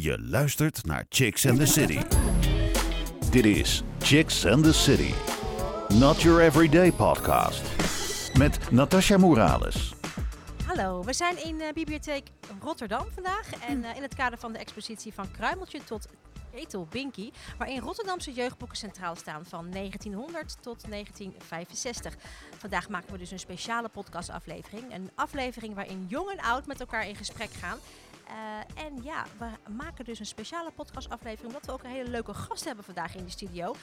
Je luistert naar Chicks and the City. Dit is Chicks and the City. Not your everyday podcast. Met Natasha Morales. Hallo, we zijn in uh, Bibliotheek Rotterdam vandaag. En uh, in het kader van de expositie van Kruimeltje tot Etel Binky, waarin Rotterdamse jeugdboeken centraal staan van 1900 tot 1965. Vandaag maken we dus een speciale podcastaflevering. Een aflevering waarin jong en oud met elkaar in gesprek gaan. Uh, en ja, we maken dus een speciale podcastaflevering omdat we ook een hele leuke gast hebben vandaag in de studio.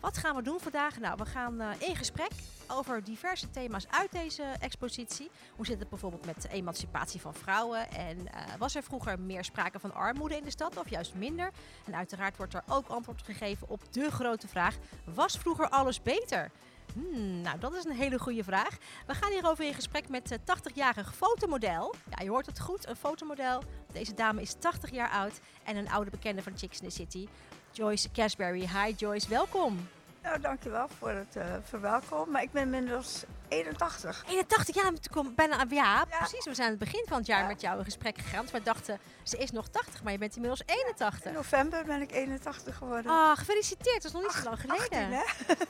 Wat gaan we doen vandaag? Nou, we gaan uh, in gesprek over diverse thema's uit deze expositie. Hoe zit het bijvoorbeeld met de emancipatie van vrouwen? En uh, was er vroeger meer sprake van armoede in de stad of juist minder? En uiteraard wordt er ook antwoord gegeven op de grote vraag: was vroeger alles beter? Hmm, nou, dat is een hele goede vraag. We gaan hierover in gesprek met de 80-jarig fotomodel. Ja, je hoort het goed, een fotomodel. Deze dame is 80 jaar oud en een oude bekende van Chicks in the City. Joyce Casberry. Hi Joyce, welkom. Nou, dankjewel voor het uh, verwelkomen. Maar ik ben inmiddels 81. 81, ja, bijna, ja, ja, precies. We zijn aan het begin van het jaar ja. met jou in gesprek gegaan. We dachten, ze is nog 80, maar je bent inmiddels 81. In november ben ik 81 geworden. Ah, oh, gefeliciteerd. Dat is nog niet zo lang geleden. 18,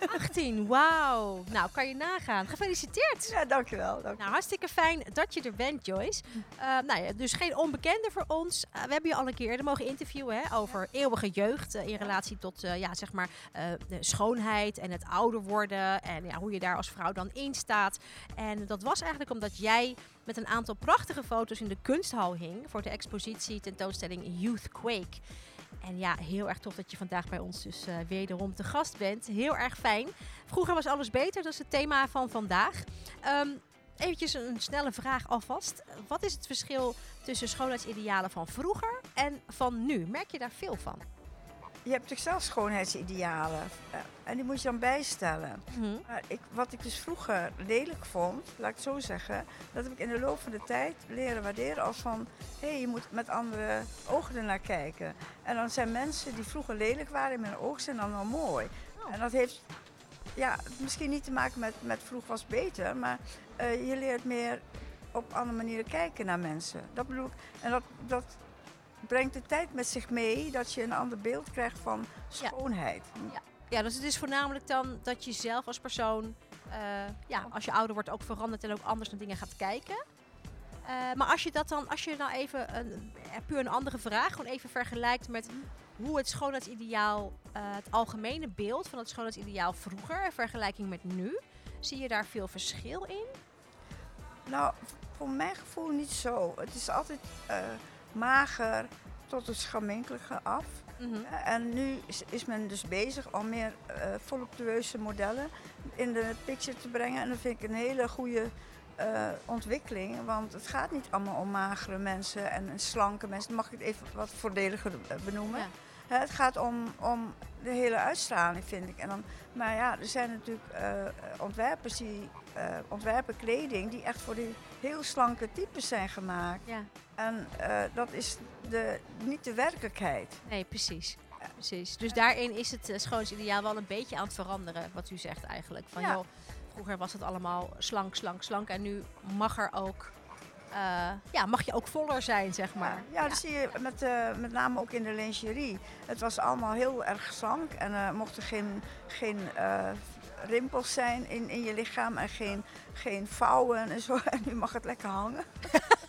hè? 18, wauw. Nou, kan je nagaan. Gefeliciteerd. Ja, dankjewel. dankjewel. Nou, hartstikke fijn dat je er bent, Joyce. Uh, nou ja, dus geen onbekende voor ons. Uh, we hebben je al een keer eerder mogen interviewen hè, over eeuwige jeugd uh, in relatie tot, ja, zeg maar, de schoonheid en het ouder worden. En ja, hoe je daar als vrouw dan in staat. En dat was eigenlijk omdat jij met een aantal prachtige foto's in de kunsthal hing voor de expositie tentoonstelling Youth Quake. En ja, heel erg tof dat je vandaag bij ons dus uh, wederom te gast bent. Heel erg fijn. Vroeger was alles beter, dat is het thema van vandaag. Um, eventjes een snelle vraag alvast. Wat is het verschil tussen schoonheidsidealen van vroeger en van nu? Merk je daar veel van? Je hebt zichzelf schoonheidsidealen. Uh, en die moet je dan bijstellen. Mm -hmm. uh, ik, wat ik dus vroeger lelijk vond, laat ik het zo zeggen, dat heb ik in de loop van de tijd leren waarderen als van hé, hey, je moet met andere ogen ernaar kijken. En dan zijn mensen die vroeger lelijk waren in mijn ogen zijn dan wel mooi. Oh. En dat heeft ja, misschien niet te maken met, met vroeg was beter, maar uh, je leert meer op andere manieren kijken naar mensen. Dat bedoel ik. En dat, dat brengt de tijd met zich mee dat je een ander beeld krijgt van schoonheid. Ja, ja dus het is voornamelijk dan dat je zelf als persoon, uh, ja, als je ouder wordt, ook verandert en ook anders naar dingen gaat kijken. Uh, maar als je dat dan, als je nou even een, puur een andere vraag, gewoon even vergelijkt met hoe het schoonheidsideaal, uh, het algemene beeld van het schoonheidsideaal vroeger in vergelijking met nu, zie je daar veel verschil in? Nou, voor mijn gevoel niet zo. Het is altijd mager tot het schamminkelige af. Mm -hmm. En nu is, is, men dus bezig om meer uh, voluptueuze modellen in de picture te brengen. En dat vind ik een hele goede uh, ontwikkeling. Want het gaat niet allemaal om magere mensen en, slanke mensen. Mag ik het even wat voordeliger benoemen? Ja. Het gaat om, om de hele uitstraling, vind ik. En dan, maar ja, er zijn natuurlijk uh, ontwerpers die uh, ontwerpen kleding die echt voor die heel slanke types zijn gemaakt. Ja. En uh, dat is de, niet de werkelijkheid. Nee, precies. precies. Dus daarin is het uh, schoonheidsideaal wel een beetje aan het veranderen, wat u zegt eigenlijk. Van, ja. joh, vroeger was het allemaal slank, slank, slank. En nu mag er ook uh, ja, mag je ook voller zijn, zeg maar. Ja, ja dat zie je met, met name ook in de lingerie. Het was allemaal heel erg slank en er mochten geen, geen rimpels zijn in, in je lichaam en geen, geen vouwen en zo. En nu mag het lekker hangen.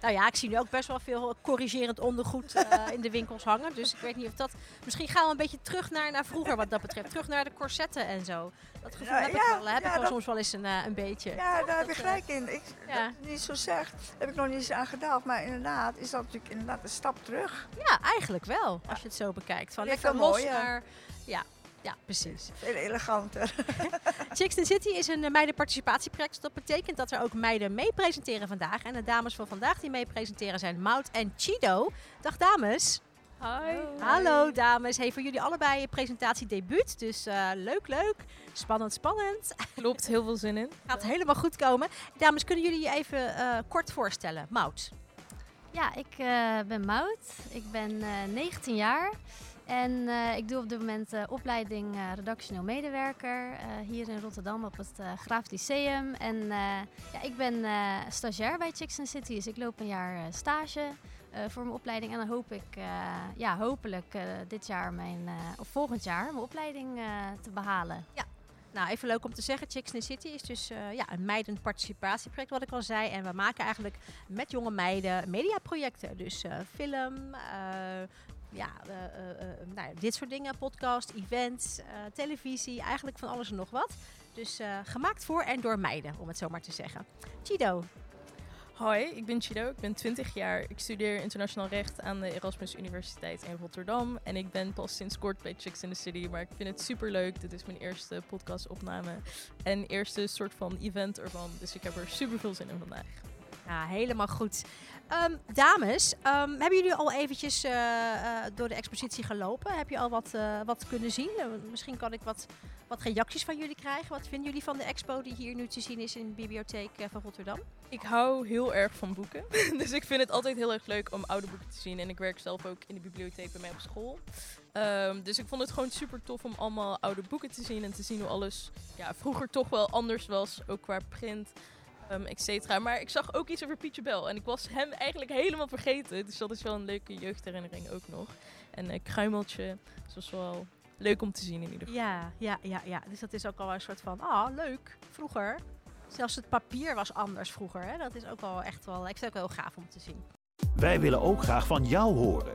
Nou ja, ik zie nu ook best wel veel corrigerend ondergoed uh, in de winkels hangen. Dus ik weet niet of dat... Misschien gaan we een beetje terug naar, naar vroeger wat dat betreft. Terug naar de corsetten en zo. Dat gevoel ja, heb ik wel, heb ja, ik wel dat... soms wel eens een, uh, een beetje. Ja, daar heb je gelijk in. Ik, ja. Dat niet zo zegt, heb ik nog niet eens aan gedacht. Maar inderdaad is dat natuurlijk inderdaad een stap terug. Ja, eigenlijk wel. Als je het zo bekijkt. Van lekker los naar... Ja, ja, precies. Veel eleganter. Chicks in City is een meidenparticipatieproject. Dat betekent dat er ook meiden mee presenteren vandaag. En de dames van vandaag die mee presenteren zijn Mout en Chido. Dag dames. Hoi. Hallo dames. Hey, voor jullie allebei een presentatiedebuut. Dus uh, leuk, leuk. Spannend, spannend. Klopt, heel veel zin in. Gaat helemaal goed komen. Dames, kunnen jullie je even uh, kort voorstellen? Mout. Ja, ik uh, ben Mout. Ik ben 19 jaar. En uh, ik doe op dit moment uh, opleiding uh, redactioneel medewerker hier in Rotterdam op het Graaf Lyceum. En ja, ik ben stagiair bij Chicks City, dus ik loop een jaar stage. voor mijn opleiding. En dan hoop ik ja, hopelijk dit jaar mijn, of volgend jaar mijn opleiding te behalen. Ja, nou, even leuk om te zeggen, Chicks in City is dus ja, een meidend participatieproject, wat ik al zei. En we maken eigenlijk met jonge meiden mediaprojecten. Dus film, uh, ja, nou, dit soort dingen, podcast, events, televisie, eigenlijk van alles en nog wat. Dus gemaakt voor en door meiden, om het zo maar te zeggen. Chido, Hoi, ik ben Chido, ik ben 20 jaar. Ik studeer internationaal recht aan de Erasmus Universiteit in Rotterdam. En ik ben pas sinds kort bij Chicks in the City, maar ik vind het super leuk. Dit is mijn eerste podcastopname en eerste soort van event ervan. Dus ik heb er super veel zin in vandaag. Ja, helemaal goed. Um, dames, um, hebben jullie al eventjes uh, uh, door de expositie gelopen? Heb je al wat, uh, wat kunnen zien? misschien kan ik wat, wat reacties van jullie krijgen. Wat vinden jullie van de expo die hier nu te zien is in de bibliotheek van Rotterdam? Ik hou heel erg van boeken. dus ik vind het altijd heel erg leuk om oude boeken te zien. En ik werk zelf ook in de bibliotheek bij mij op school. Um, dus ik vond het gewoon super tof om allemaal oude boeken te zien. En te zien hoe alles ja, vroeger toch wel anders was. Ook qua print um, et cetera. Maar ik zag ook iets over Pietje Bel. En ik was hem eigenlijk helemaal vergeten. Dus dat is wel een leuke jeugdherinnering ook nog. En uh, Kruimeltje, dat was wel leuk om te zien in ieder geval. Ja, ja, ja, ja. Dus dat is ook al een soort van, ah, oh, leuk. Vroeger. Zelfs het papier was anders vroeger. Hè? Dat is ook wel echt wel, ik vind het ook wel gaaf om te zien. Wij willen ook graag van jou horen.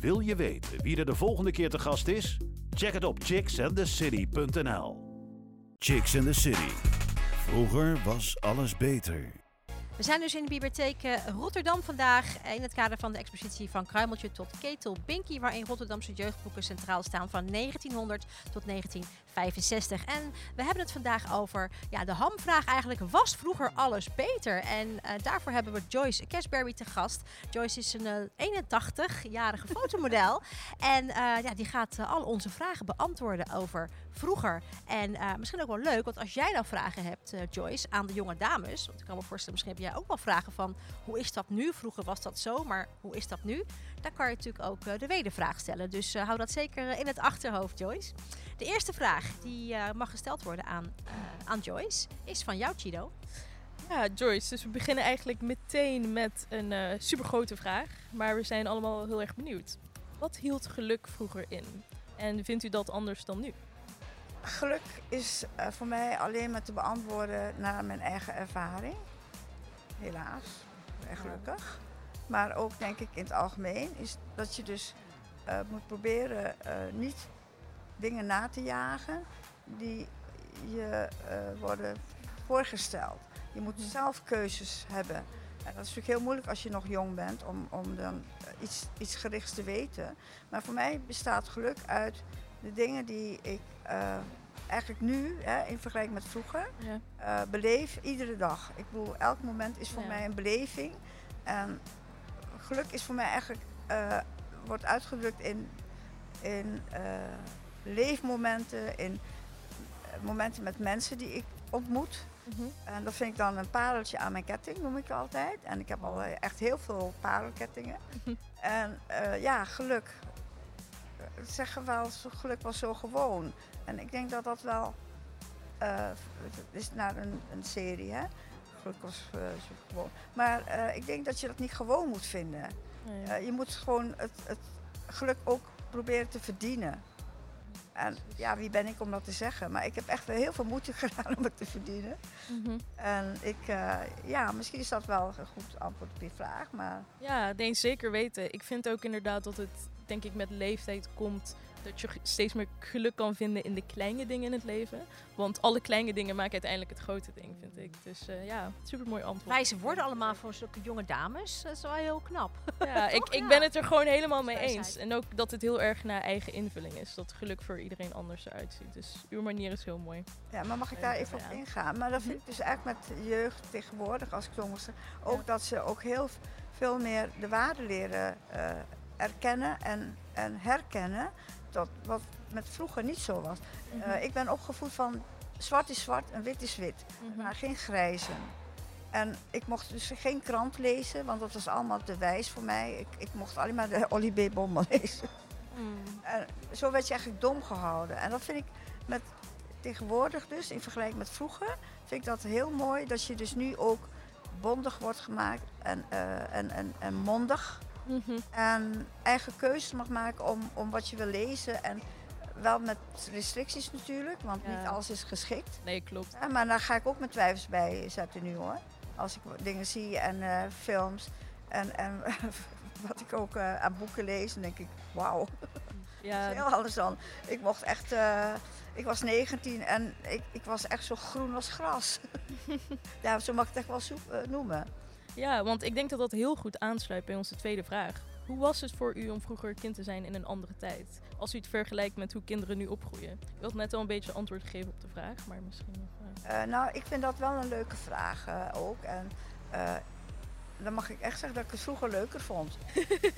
Wil je weten wie er de volgende keer te gast is? Check het op chicksandthecity.nl. Chicks in the City. Vroeger was alles beter. We zijn dus in de bibliotheek eh, Rotterdam vandaag in het kader van de expositie van Kruimeltje tot Ketel Binky, waarin Rotterdamse jeugdboeken centraal staan van 1900 tot 1965. En we hebben het vandaag over ja, de hamvraag eigenlijk, was vroeger alles beter? En uh, daarvoor hebben we Joyce Casberry te gast. Joyce is een uh, 81-jarige fotomodel en uh, ja, die gaat al onze vragen beantwoorden over vroeger. En misschien ook wel leuk, want als jij nou vragen hebt, Joyce, aan de jonge dames, want ik kan me voorstellen, misschien heb jij ook wel vragen van hoe is dat nu? Vroeger was dat zo, maar hoe is dat nu? Dan kan je natuurlijk ook de wedervraag stellen. Dus hou dat zeker in het achterhoofd, Joyce. De eerste vraag die uh, mag gesteld worden aan, aan Joyce is van jou, Chido. Ja, Joyce. Dus we beginnen eigenlijk meteen met een uh, supergrote vraag. Maar we zijn allemaal heel erg benieuwd. Wat hield geluk vroeger in? En vindt u dat anders dan nu? Geluk is uh, voor mij alleen maar te beantwoorden naar mijn eigen ervaring helaas. En gelukkig. Maar ook denk ik in het algemeen is dat je dus uh, moet proberen uh, niet dingen na te jagen die je uh, worden voorgesteld. Je moet zelf keuzes hebben. En dat is natuurlijk heel moeilijk als je nog jong bent om, om dan iets, iets gerichts te weten. Maar voor mij bestaat geluk uit de dingen die ik eigenlijk nu, hè, in vergelijking met vroeger, ja. uh, beleef iedere dag. Ik bedoel, elk moment is voor mij een beleving. En geluk is voor mij eigenlijk, wordt uitgedrukt in, in leefmomenten, in momenten met mensen die ik ontmoet. Mm -hmm. En dat vind ik dan een pareltje aan mijn ketting, noem ik altijd. En ik heb al echt heel veel parelkettingen. Mhm. en ja, geluk. Zeggen wel, geluk was zo gewoon. En ik denk dat dat wel. Uh, het is naar een, een serie, hè? Gelukkig was uh, gewoon. Maar ik denk dat je dat niet gewoon moet vinden. Je moet gewoon het, het, geluk ook proberen te verdienen. En ja, wie ben ik om dat te zeggen? Maar ik heb echt heel veel moeite gedaan om het te verdienen. Mm -hmm. En ik, ja, misschien is dat wel een goed antwoord op je vraag. Maar... Ja, denk zeker weten. Ik vind ook inderdaad dat het, denk ik, met leeftijd komt dat je steeds meer geluk kan vinden in de kleine dingen in het leven. Want alle kleine dingen maken uiteindelijk het grote ding, vind ik. Dus uh, ja, super mooi antwoord. Wijze worden allemaal voor zulke jonge dames. Dat is wel heel knap. Ja, ik, ik ben het er gewoon helemaal mee eens. En ook dat het heel erg naar eigen invulling is. Dat geluk voor iedereen anders eruit ziet. Dus uw manier is heel mooi. Ja, maar mag ik daar even op ingaan? Maar dat vind ik dus eigenlijk met jeugd tegenwoordig, als ik ook dat ze ook heel veel meer de waarde leren uh, erkennen en, en herkennen. Dat wat met vroeger niet zo was. Mhm. Uh, ik ben opgevoed van zwart is zwart en wit is wit. Mhm. Maar geen grijzen. En ik mocht dus geen krant lezen, want dat was allemaal te wijs voor mij. Ik, ik mocht alleen maar de Olly B. Lezen. Mm. En zo werd je eigenlijk dom gehouden. En dat vind ik met tegenwoordig dus, in vergelijking met vroeger, vind ik dat heel mooi dat je dus nu ook bondig wordt gemaakt en, uh, en, en, en mondig. Mhm. En eigen keuzes mag maken om, om wat je wil lezen. En wel met restricties natuurlijk, want niet alles is geschikt. Nee, klopt. Ja, maar daar ga ik ook mijn twijfels bij zetten nu hoor. Als ik dingen zie en uh, films en, en wat ik ook uh, aan boeken lees, dan denk ik, wauw. Ja. heel anders dan. Ik mocht echt, uh, ik was 19 en ik, ik was echt zo groen als gras. ja, zo mag ik het echt wel noemen. Ja, want ik denk dat dat heel goed aansluit bij onze tweede vraag. Hoe was het voor u om vroeger kind te zijn in een andere tijd? Als u het vergelijkt met hoe kinderen nu opgroeien. U had net al een beetje antwoord gegeven op de vraag, maar misschien nog. Uh... nou, ik vind dat wel een leuke vraag uh, ook. En uh, dan mag ik echt zeggen dat ik het vroeger leuker vond.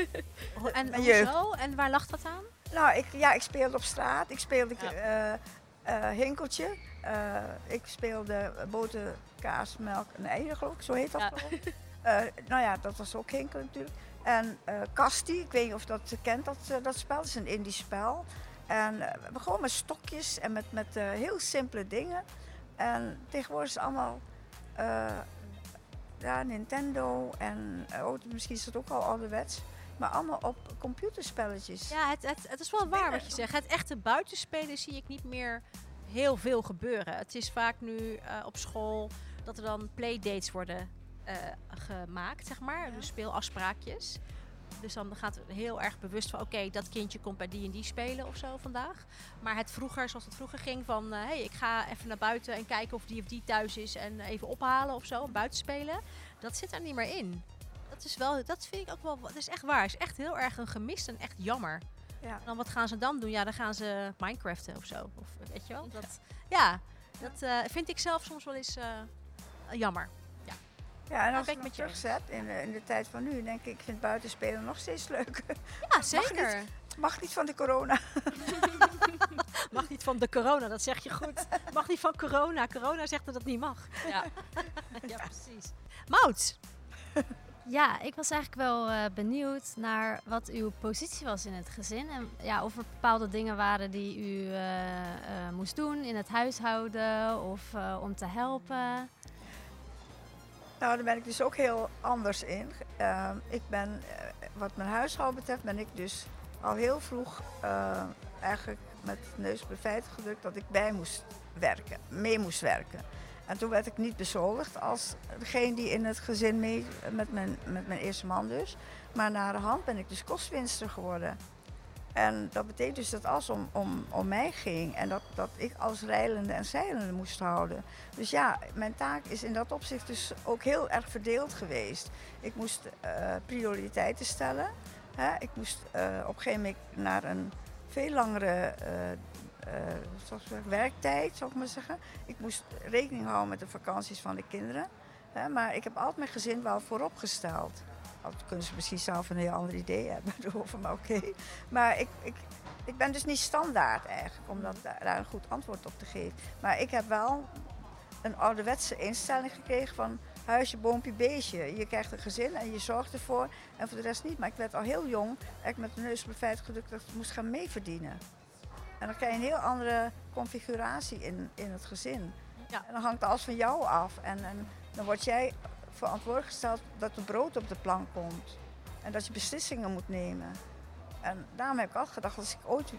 en hoezo? En waar lag dat aan? Nou, ik, ja, ik speelde op straat. Ik speelde ja. hinkeltje. ik speelde boter, kaas, melk en eieren, geloof ik. Zo heet dat ja. nou ja, dat was ook hinkel natuurlijk. En uh, Kasti, ik weet niet of dat je kent, dat, uh, dat spel. Dat is een Indisch spel. En we gewoon met stokjes en met, met heel simpele dingen. En tegenwoordig is het allemaal ja, Nintendo en oh, misschien is het ook al ouderwets. Maar allemaal op computerspelletjes. Ja, het, het, het is wel waar wat je zegt. Het echte buitenspelen zie ik niet meer heel veel gebeuren. Het is vaak nu op school dat er dan playdates worden gemaakt, zeg maar. Dus speelafspraakjes. Dus dan gaat het heel erg bewust van, oké, dat kindje komt bij die en die spelen of zo vandaag. Maar het vroeger, zoals het vroeger ging, van, hé, uh, hey, ik ga even naar buiten en kijken of die of die thuis is en even ophalen of zo, buiten spelen. Dat zit er niet meer in. Dat is wel, dat vind ik ook wel, dat is echt waar. Het is echt heel erg een gemist en echt jammer. Ja. En dan wat gaan ze dan doen? Ja, dan gaan ze Minecraften of zo. Of weet je wel? Dat, ja, dat uh, vind ik zelf soms wel eens uh, jammer. Ja, en als ik me terugzet in de, in de tijd van nu, denk ik, ik vind buitenspelen nog steeds leuk. Ja, zeker. Mag niet, mag niet van de corona. mag niet van de corona, dat zeg je goed. Mag niet van corona. Corona zegt dat het niet mag. Ja, ja precies. Mout. Ja, ik was eigenlijk wel uh, benieuwd naar wat uw positie was in het gezin. En ja, of er bepaalde dingen waren die u uh, uh, moest doen in het huishouden of om te helpen. Nou, daar ben ik dus ook heel anders in. Uh, ik ben, uh, wat mijn huishouden betreft, ben ik dus al heel vroeg uh, eigenlijk met neus bij feiten gedrukt dat ik bij moest werken, mee moest werken. En toen werd ik niet bezoldigd als degene die in het gezin mee, met mijn, met mijn eerste man dus. Maar na de hand ben ik dus kostwinster geworden. En dat betekent dus dat alles om, om, om mij ging en dat, dat ik als reilende en zeilende moest houden. Dus ja, mijn taak is in dat opzicht dus ook heel erg verdeeld geweest. Ik moest uh, prioriteiten stellen. Hè? Ik moest uh, op een gegeven moment naar een veel langere zoals werktijd, zou ik maar zeggen. Ik moest rekening houden met de vakanties van de kinderen. Hè? Maar ik heb altijd mijn gezin wel vooropgesteld. Al kunnen ze misschien zelf een heel ander idee hebben erover, maar oké. Maar ik, ik, ik ben dus niet standaard eigenlijk, om dat, daar een goed antwoord op te geven. Maar ik heb wel een ouderwetse instelling gekregen van huisje, boompje, beestje. Je krijgt een gezin en je zorgt ervoor en voor de rest niet. Maar ik werd al heel jong, ik met de neus op feit gedrukt dat ik moest gaan meeverdienen. En dan krijg je een heel andere configuratie in, in het gezin. Ja. En dan hangt alles van jou af. En, en dan word jij verantwoordelijk gesteld dat er brood op de plank komt. En dat je beslissingen moet nemen. En daarom heb ik altijd gedacht, als ik ooit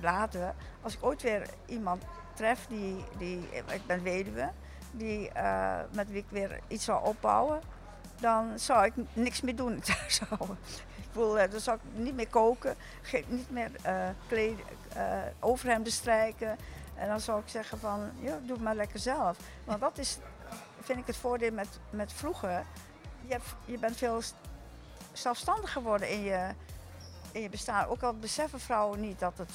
later, als ik ooit weer iemand tref die, die ik ben weduwe, die, uh, met wie ik weer iets zou opbouwen, dan zou ik niks meer doen in het huishouden. Ik bedoel, dan zou ik niet meer koken, niet meer uh, kleden, overhemden strijken. En dan zou ik zeggen van, ja, doe het maar lekker zelf. Want dat is, vind ik het voordeel met, met vroeger. Je, hebt, je bent veel zelfstandig geworden in je, in je bestaan. Ook al beseffen vrouwen niet dat het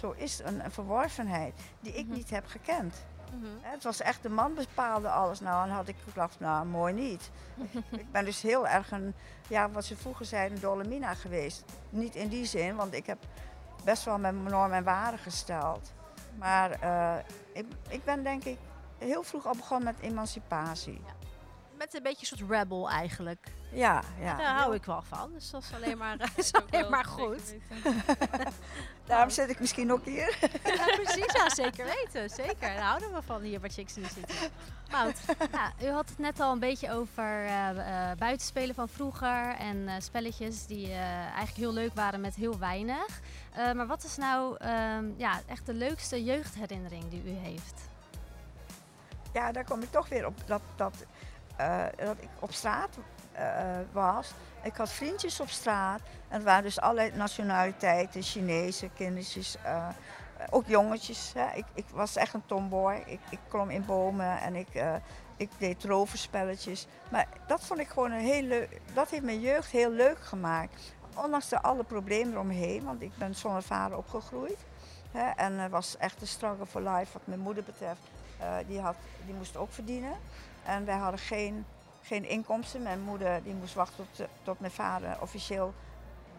zo is, een, een verworvenheid die ik mhm. niet heb gekend. Mhm. Het was echt de man bepaalde alles. Nou, dan had ik gedacht, nou, mooi niet. ik ben dus heel erg een, ja, wat ze vroeger zeiden, een dolemina geweest. Niet in die zin, want ik heb best wel mijn normen en waarden gesteld. Maar uh, ik, ik ben denk ik heel vroeg al begonnen met emancipatie. Ja. Met een beetje een soort rebel eigenlijk. Ja, ja. Daar hou ik wel van. Dus dat is alleen maar, is alleen maar goed. Daarom zit ik misschien ook hier. ja, precies. Ja, zeker weten. Zeker. Daar houden we van hier bij Chicks in City. Mout. Ja, u had het net al een beetje over uh, uh, buitenspelen van vroeger. En uh, spelletjes die eigenlijk heel leuk waren met heel weinig. maar wat is nou um, ja, echt de leukste jeugdherinnering die u heeft? Ja, daar kom ik toch weer op. Dat, dat, dat ik op straat uh, was. Ik had vriendjes op straat. En het waren dus allerlei nationaliteiten. Chinese, kindertjes, uh, ook jongetjes. Ik, ik, was echt een tomboy. Ik, ik klom in bomen en ik, ik deed roverspelletjes. Maar dat vond ik gewoon een heel leuk... Dat heeft mijn jeugd heel leuk gemaakt. Ondanks de alle problemen eromheen. Want ik ben zonder vader opgegroeid. Hè, en was echt een struggle for life wat mijn moeder betreft. Die, had, die moest ook verdienen. En wij hadden geen geen inkomsten. Mijn moeder die moest wachten tot, tot mijn vader officieel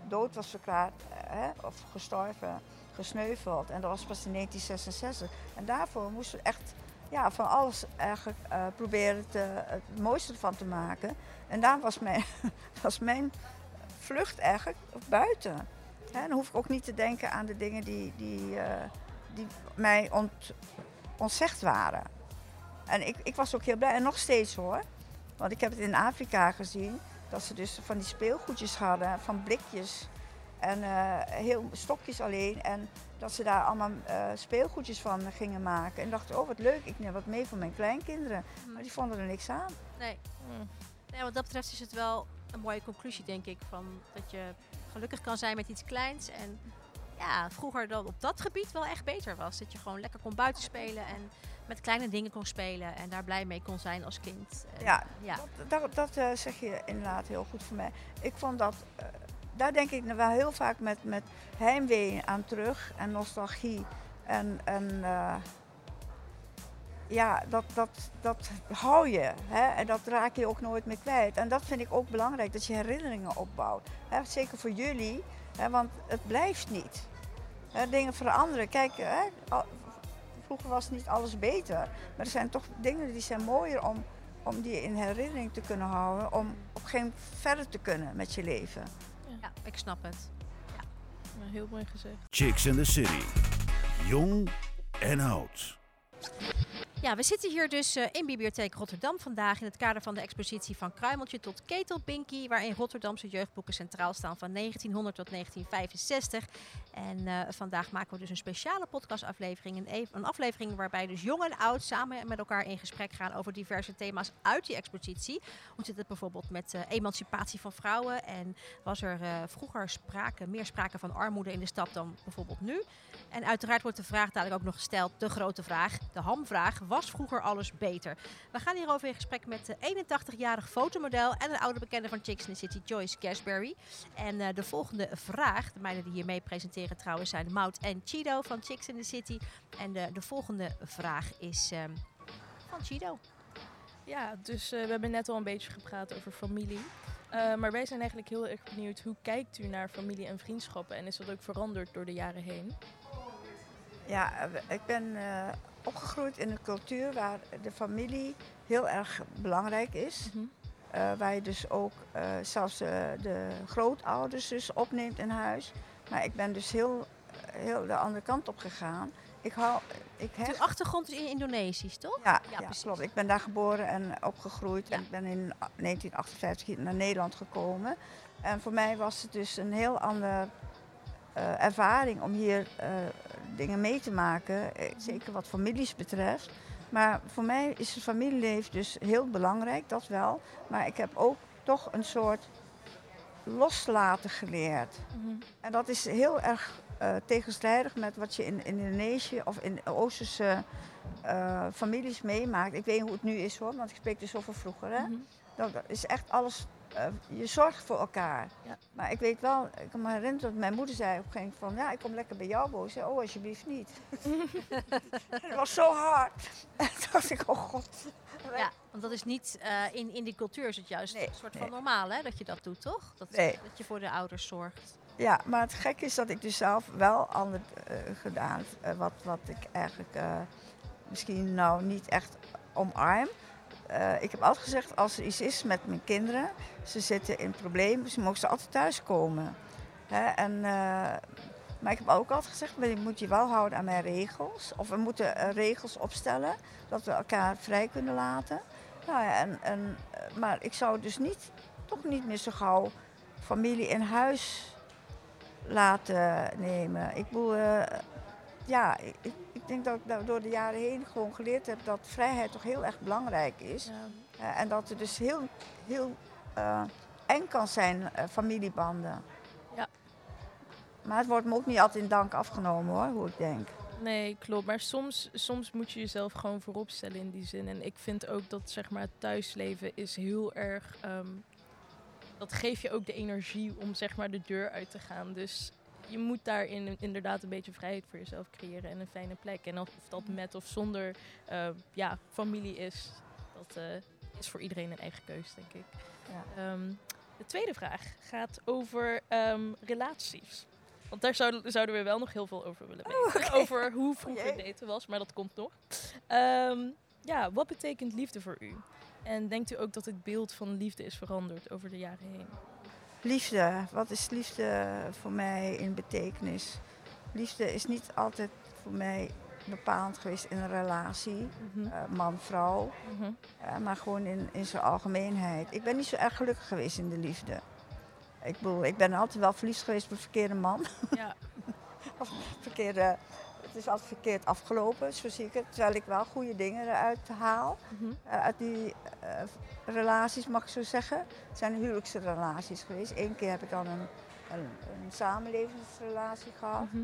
dood was verklaard hè, of gestorven, gesneuveld. En dat was pas in 1966. En daarvoor moesten we echt ja, van alles eigenlijk uh, proberen te, het mooiste ervan te maken. En daar was mijn, was mijn vlucht eigenlijk buiten. Hè, dan hoef ik ook niet te denken aan de dingen die, die, die mij ont, ontzegd waren. En ik, ik was ook heel blij, en nog steeds hoor. Want ik heb het in Afrika gezien, dat ze dus van die speelgoedjes hadden, van blikjes. En uh, heel stokjes alleen. En dat ze daar allemaal uh, speelgoedjes van gingen maken. En dachten, oh wat leuk, ik neem wat mee voor mijn kleinkinderen. Mm. Maar die vonden er niks aan. Nee. Mm. nee. Wat dat betreft is het wel een mooie conclusie, denk ik. Van dat je gelukkig kan zijn met iets kleins. En ja, vroeger dan op dat gebied wel echt beter was. Dat je gewoon lekker kon buitenspelen en met kleine dingen kon spelen en daar blij mee kon zijn als kind. ja, ja. dat, dat, dat uh, zeg je inderdaad heel goed voor mij. Ik vond dat, uh, daar denk ik wel heel vaak met, met heimwee aan terug en nostalgie. En, en uh, ja, dat, dat, dat hou je. Hè? En dat raak je ook nooit meer kwijt. En dat vind ik ook belangrijk, dat je herinneringen opbouwt. Hè? Zeker voor jullie, hè? want het blijft niet. Hè? Dingen veranderen. Kijk, hè? Vroeger was niet alles beter. Maar er zijn toch dingen die zijn mooier om, om die in herinnering te kunnen houden. Om op geen verder te kunnen met je leven. Ja, ik snap het. Ja. heel mooi gezegd. Chicks in the City. Jong en oud. Ja, we zitten hier dus uh, in Bibliotheek Rotterdam vandaag in het kader van de expositie van Kruimeltje tot Ketel Pinky, waarin Rotterdamse jeugdboeken centraal staan van 1900 tot 1965. En uh, vandaag maken we dus een speciale podcastaflevering, een, een aflevering waarbij dus jong en oud samen met elkaar in gesprek gaan over diverse thema's uit die expositie. Hoe zit het bijvoorbeeld met uh, emancipatie van vrouwen en was er vroeger sprake, meer sprake van armoede in de stad dan bijvoorbeeld nu? En uiteraard wordt de vraag dadelijk ook nog gesteld, de grote vraag, de hamvraag was vroeger alles beter? We gaan hierover in gesprek met de 81-jarig fotomodel en een oude bekende van Chicks in the City, Joyce Gasberry. En uh, de volgende vraag, de meiden die hier mee presenteren trouwens, zijn Mout en Chido van Chicks in the City. En de, de volgende vraag is um, van Chido. Ja, dus uh, we hebben net al een beetje gepraat over familie. Uh, maar wij zijn eigenlijk heel erg benieuwd, hoe kijkt u naar familie en vriendschappen? En is dat ook veranderd door de jaren heen? Ja, ik ben uh, opgegroeid in een cultuur waar de familie heel erg belangrijk is. Mm -hmm. uh, waar je dus ook uh, zelfs uh, de grootouders dus opneemt in huis. Maar ik ben dus heel, heel de andere kant op gegaan. Ik hou, ik heb... De achtergrond is in Indonesisch, toch? Ja, ja, ja klopt. Ik ben daar geboren en opgegroeid. Ja. En ik ben in 1958 naar Nederland gekomen. En voor mij was het dus een heel ander uh, ervaring om hier dingen mee te maken. Eh, zeker wat families betreft. Maar voor mij is het familieleven dus heel belangrijk, dat wel. Maar ik heb ook toch een soort loslaten geleerd. Mhm. En dat is heel erg uh, tegenstrijdig met wat je in, in Indonesië of in Oosterse uh, families meemaakt. Ik weet niet hoe het nu is hoor, want ik spreek dus over vroeger. Hè? Mhm. dat, dat is echt alles je zorgt voor elkaar. Ja. Maar ik weet wel, ik kan me herinneren dat mijn moeder zei op een gegeven moment van, ja, ik kom lekker bij jou wonen. zei, oh, alsjeblieft niet. het was zo hard. en toen dacht ik, oh god. Ja, want dat is niet, uh, in, in die cultuur is het juist Nee, een soort nee. van normaal, hè, dat je dat doet, toch? Dat, Nee. dat je voor de ouders zorgt. Ja, maar het gekke is dat ik dus zelf wel ander eh, gedaan, eh, wat, wat ik eigenlijk eh, misschien nou niet echt omarm. Eh, ik heb altijd gezegd, als er iets is met mijn kinderen, ze zitten in problemen, ze mogen ze altijd thuiskomen. Hè? En, eh, maar ik heb ook altijd gezegd, maar je moet je wel houden aan mijn regels. Of we moeten eh, regels opstellen, dat we elkaar vrij kunnen laten. Nou en, en, maar ik zou dus niet, toch niet meer zo gauw familie in huis laten nemen. Ik bedoel, ja, ik denk dat ik nou door de jaren heen gewoon geleerd heb dat vrijheid toch heel erg belangrijk is. Ja. Eh, en dat er dus heel, heel eh, eng kan zijn, eh, familiebanden. Ja. Maar het wordt me ook niet altijd in dank afgenomen hoor, hoe ik denk. Nee, klopt. Maar soms, soms moet je jezelf gewoon voorop stellen in die zin. En ik vind ook dat zeg maar, het thuisleven is heel erg... ehm, dat geeft je ook de energie om zeg maar, de deur uit te gaan. Dus je moet daarin inderdaad een beetje vrijheid voor jezelf creëren en een fijne plek. En of dat met of zonder eh, ja, familie is, dat eh, is voor iedereen een eigen keus, denk ik. Ja. Ehm, de tweede vraag gaat over ehm, relaties. Want daar zouden, zouden we wel nog heel veel over willen weten. Over hoe vroeger jee. daten was, maar dat komt nog. Ehm, ja, wat betekent liefde voor u? En denkt u ook dat het beeld van liefde is veranderd over de jaren heen? Liefde, wat is liefde voor mij in betekenis? Liefde is niet altijd voor mij bepalend geweest in een relatie, Mhm, eh, man-vrouw. mhm. Ja, maar gewoon in, in zijn algemeenheid. Ik ben niet zo erg gelukkig geweest in de liefde. Ik bedoel, ik ben altijd wel verliefd geweest op een verkeerde man. Ja, Verkeerde, het is altijd verkeerd afgelopen, zo zie ik het. Terwijl ik wel goede dingen eruit haal. mhm. Eh, uit die eh, relaties, mag ik zo zeggen. Het zijn huwelijksrelaties geweest. Eén keer heb ik dan een, een, een samenlevingsrelatie gehad. Mhm.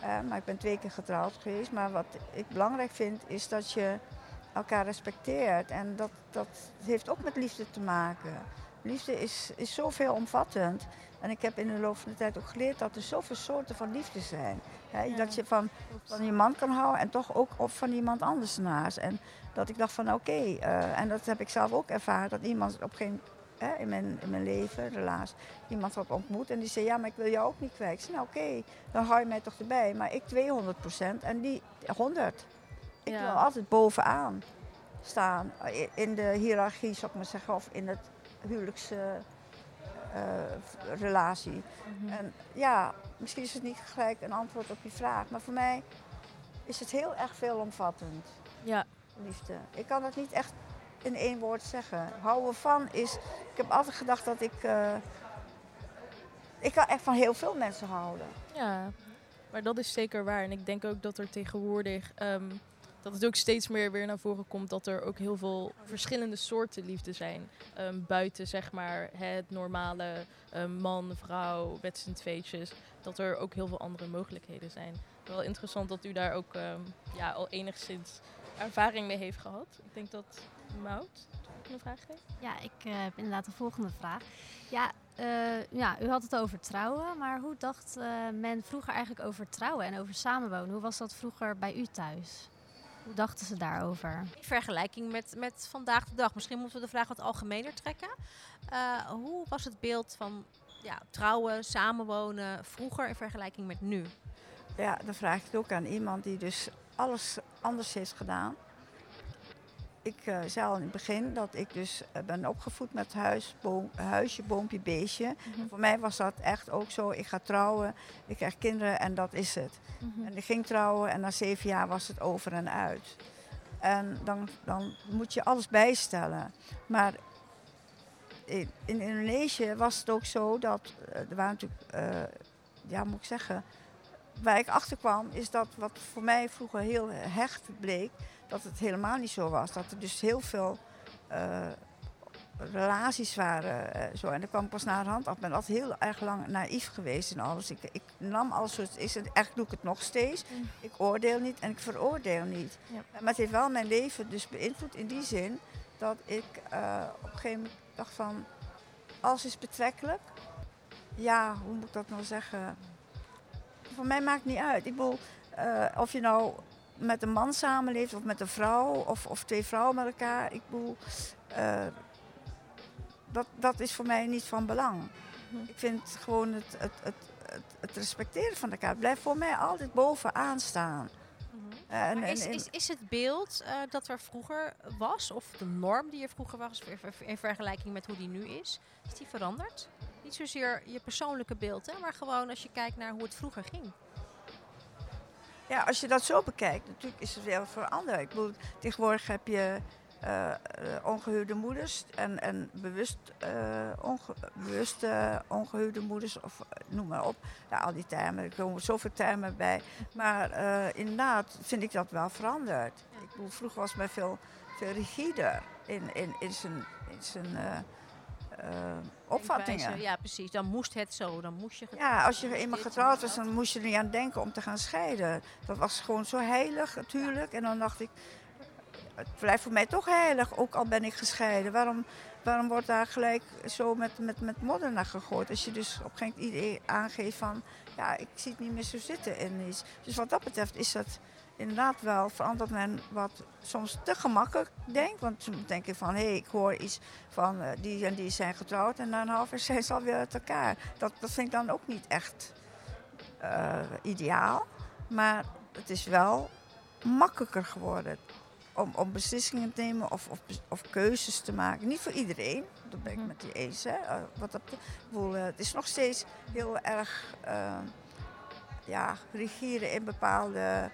Eh, maar ik ben twee keer getrouwd geweest. Maar wat ik belangrijk vind, is dat je elkaar respecteert. En dat, dat heeft ook met liefde te maken. Liefde is, is zoveel omvattend. En ik heb in de loop van de tijd ook geleerd dat er zoveel soorten van liefde zijn. Dat je van, van je man kan houden en toch ook op van iemand anders naast. En dat ik dacht van oké, eh, en dat heb ik zelf ook ervaren, dat iemand op geen hè, in, mijn, in mijn leven, relaas, iemand had ontmoet en die zei ja, maar ik wil jou ook niet kwijt. Ik zei nou oké, dan hou je mij toch erbij. Maar ik 200% en die 100. Ik Ja. wil altijd bovenaan staan eh, in de hiërarchie, zou ik maar zeggen, of in het huwelijksrelatie. Mhm. En ja, misschien is het niet gelijk een antwoord op je vraag, maar voor mij is het heel erg veelomvattend, Ja, liefde. Ik kan het niet echt in één woord zeggen. Houden van is, ik heb altijd gedacht dat ik, eh, ik kan echt van heel veel mensen houden. ja, maar dat is zeker waar. En ik denk ook dat er tegenwoordig, ehm, dat het ook steeds meer weer naar voren komt dat er ook heel veel verschillende soorten liefde zijn. Ehm, buiten zeg maar het normale ehm, man, vrouw, met z'n. Dat er ook heel veel andere mogelijkheden zijn. Wel interessant dat u daar ook ehm, ja, al enigszins ervaring mee heeft gehad. Ik denk dat Mout een vraag heeft. Ja, ik eh, heb inderdaad de volgende vraag. Ja, eh, ja, u had het over trouwen, maar hoe dacht eh, men vroeger eigenlijk over trouwen en over samenwonen? Hoe was dat vroeger bij u thuis? Hoe dachten ze daarover? In vergelijking met, met vandaag de dag. Misschien moeten we de vraag wat algemener trekken. Eh, hoe was het beeld van ja, trouwen, samenwonen vroeger in vergelijking met nu? Ja, dan vraag ik het ook aan iemand die dus alles anders heeft gedaan. Ik eh, zei al in het begin dat ik dus eh, ben opgevoed met huis, boom, huisje, boompje, beestje. Voor mij was dat echt ook zo. Ik ga trouwen, ik krijg kinderen en dat is het. Mhm. En ik ging trouwen en na zeven jaar was het over en uit. En dan, dan moet je alles bijstellen. Maar in, in Indonesië was het ook zo dat eh, er waren natuurlijk, ja moet ik zeggen, waar ik achter kwam is dat wat voor mij vroeger heel hecht bleek, dat het helemaal niet zo was. Dat er dus heel veel eh, relaties waren. eh, zo. En dat kwam pas naar de hand af. Ik ben altijd heel erg lang naïef geweest in alles. Ik, ik nam alles zoals het is. En echt doe ik het nog steeds. Mm. Ik oordeel niet en ik veroordeel niet. Ja. Maar het heeft wel mijn leven dus beïnvloed in die zin dat ik eh, op een gegeven moment dacht van alles is betrekkelijk. Ja, hoe moet ik dat nou zeggen? Voor mij maakt het niet uit. Ik bedoel, of je nou met een man samenleeft of met een vrouw of, of twee vrouwen met elkaar. Ik bedoel, eh, dat, dat is voor mij niet van belang. Mhm. Ik vind gewoon het, het, het, het, het respecteren van elkaar blijft voor mij altijd bovenaan staan. En, Maar en- is, is, is het beeld eh, dat er vroeger was, of de norm die er vroeger was in vergelijking met hoe die nu is, is die veranderd? Niet zozeer je persoonlijke beeld, hè, maar gewoon als je kijkt naar hoe het vroeger ging. Ja, als je dat zo bekijkt, natuurlijk is het wel veranderd. Ik bedoel, tegenwoordig heb je eh, ongehuwde moeders en, en bewust, eh, ongehuwde moeders, of noem maar op. Al die termen, er komen zoveel termen bij. Maar inderdaad vind ik dat wel veranderd. Ik bedoel, vroeger was men veel, veel rigider in, in, in zijn, in zijn opvattingen. Denkwijze, Ja, precies. Dan moest het zo. Dan moest je. Ja, als je eenmaal getrouwd was, dan moest je er niet aan denken om te gaan scheiden. Dat was gewoon zo heilig, natuurlijk. En dan dacht ik, het blijft voor mij toch heilig, ook al ben ik gescheiden. Waarom, waarom wordt daar gelijk zo met, met, met modder naar gegooid? Als je dus op geen idee aangeeft van, ja, ik zie het niet meer zo zitten in iets. Dus wat dat betreft is dat inderdaad wel veranderd men wat soms te gemakkelijk denkt. Want soms denk ik van, hé, hey, ik hoor iets van eh, die en die zijn getrouwd en na een half jaar zijn ze alweer uit elkaar. Dat, dat vind ik dan ook niet echt eh, ideaal. Maar het is wel makkelijker geworden om, om beslissingen te nemen of, of, of keuzes te maken. Niet voor iedereen, dat ben ik Mhm. met je eens. Hè. Eh, wat dat, bedoel, het is nog steeds heel erg ja, regeren in bepaalde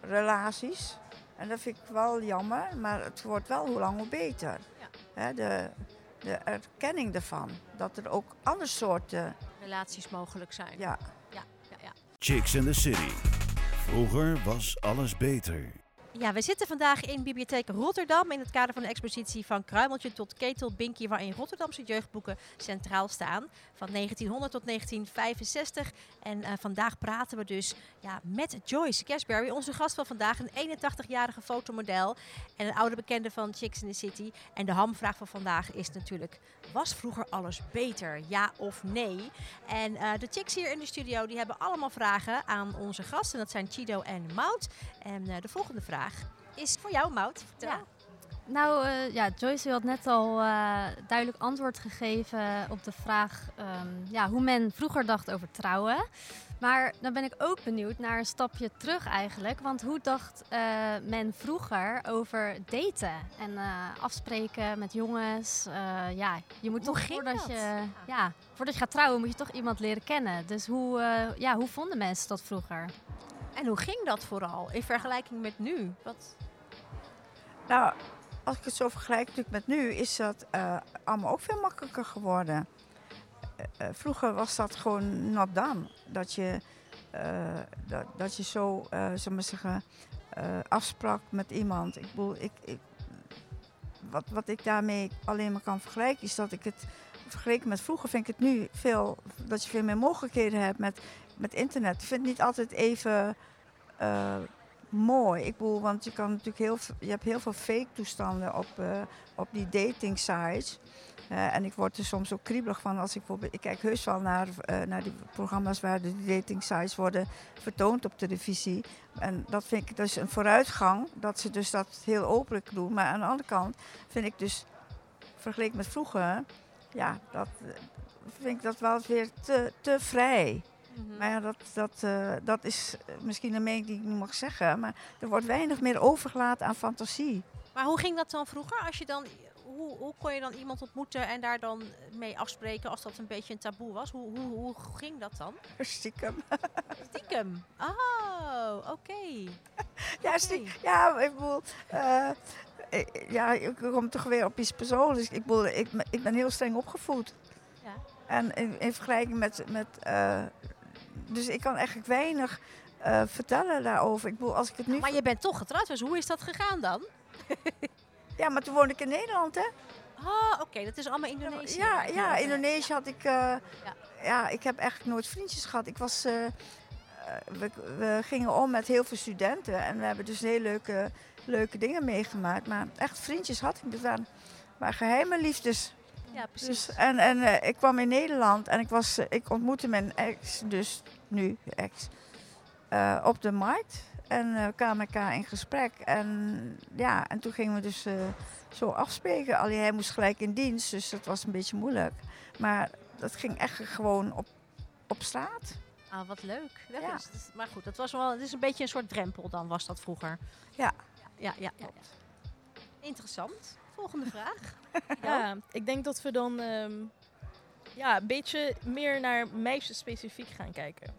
relaties. En dat vind ik wel jammer, maar het wordt wel hoe lang hoe beter. Ja. Hè, de, de erkenning ervan, dat er ook andere soorten, relaties mogelijk zijn. ja, ja, ja, ja. Chicks in the City. Vroeger was alles beter. Ja, we zitten vandaag in Bibliotheek Rotterdam in het kader van de expositie van Kruimeltje tot Ketel Binky, waarin Rotterdamse jeugdboeken centraal staan. Van 1900 tot 1965. En eh, vandaag praten we dus ja, met Joyce Casberry, onze gast van vandaag. Een 81-jarige fotomodel en een oude bekende van Chicks in the City. En de hamvraag van vandaag is natuurlijk, was vroeger alles beter? Ja of nee? En eh, de chicks hier in de studio die hebben allemaal vragen aan onze gasten. Dat zijn Chido en Mout. En eh, de volgende vraag is voor jou, Mout. Vertel. Ja. Nou eh, ja, Joyce had net al eh, duidelijk antwoord gegeven op de vraag ehm, ja, hoe men vroeger dacht over trouwen. Maar dan ben ik ook benieuwd naar een stapje terug eigenlijk. Want hoe dacht eh, men vroeger over daten en afspreken met jongens? Ja, je moet Hoe toch voordat dat? je, ja, voordat je gaat trouwen moet je toch iemand leren kennen. Dus hoe, ja, hoe vonden mensen dat vroeger? En hoe ging dat vooral in vergelijking met nu? Wat, Nou, als ik het zo vergelijk natuurlijk met nu, is dat eh, allemaal ook veel makkelijker geworden. Eh, eh, vroeger was dat gewoon not done. Dat je, eh, dat, dat je zo, we maar zeggen, afsprak met iemand. Ik bedoel, ik, ik, wat, wat ik daarmee alleen maar kan vergelijken, is dat ik het vergeleken met vroeger vind ik het nu veel, dat je veel meer mogelijkheden hebt met, met internet. Vind het niet altijd even eh, mooi. Ik bedoel, want je kan natuurlijk heel, je hebt heel veel fake toestanden op, eh, op die dating sites. Eh, en ik word er soms ook kriebelig van als ik bijvoorbeeld, ik kijk heus wel naar, eh, naar die programma's waar de dating sites worden vertoond op televisie. En dat vind ik dus een vooruitgang, dat ze dus dat heel openlijk doen. Maar aan de andere kant vind ik dus, vergeleken met vroeger, ja, dat vind ik dat wel weer te, te vrij. Mhm. Maar ja, dat, dat, eh, dat is eh, misschien een mening die ik niet mag zeggen. Maar er wordt weinig meer overgelaten aan fantasie. Maar hoe ging dat dan vroeger? Als je dan, hoe, hoe kon je dan iemand ontmoeten en daar dan mee afspreken als dat een beetje een taboe was? Hoe, hoe, hoe ging dat dan? Stiekem. Stiekem. Oh, oké. Ja, stie- ja ik bedoel... eh, ja, ik kom toch weer op iets persoonlijks. Ik, bedoel, ik, ben- ik ben heel streng opgevoed. Ja. En in, in vergelijking met... met dus ik kan eigenlijk weinig eh, vertellen daarover. Ik bedoel, als ik het nu... Maar je bent toch getrouwd, dus hoe is dat gegaan dan? Ja, maar toen woonde ik in Nederland, hè? Ah, oké, dat is allemaal Indonesië. Ja, ja Indonesië had ik... eh, Ja. ja. ik heb eigenlijk nooit vriendjes gehad. Ik was... eh, we, we gingen om met heel veel studenten en we hebben dus heel leuke, leuke dingen meegemaakt. Maar echt vriendjes had ik. Dat waren, waren geheime liefdes. Ja, precies. Dus, en en eh, ik kwam in Nederland en ik, was, eh, ik ontmoette mijn ex, dus nu ex, eh, op de markt. En we kwamen met elkaar in gesprek. En ja, en toen gingen we dus zo afspreken. Alleen hij moest gelijk in dienst, dus dat was een beetje moeilijk. Maar dat ging echt gewoon op, op straat. Ah, wat leuk. Dat Ja. is- dat is- maar goed, dat was wel, het is een beetje een soort drempel dan, was dat vroeger. Ja. Ja, ja, ja. ja. Interessant. Volgende vraag. Ja, ik denk dat we dan ehm, ja, een beetje meer naar meisjes specifiek gaan kijken.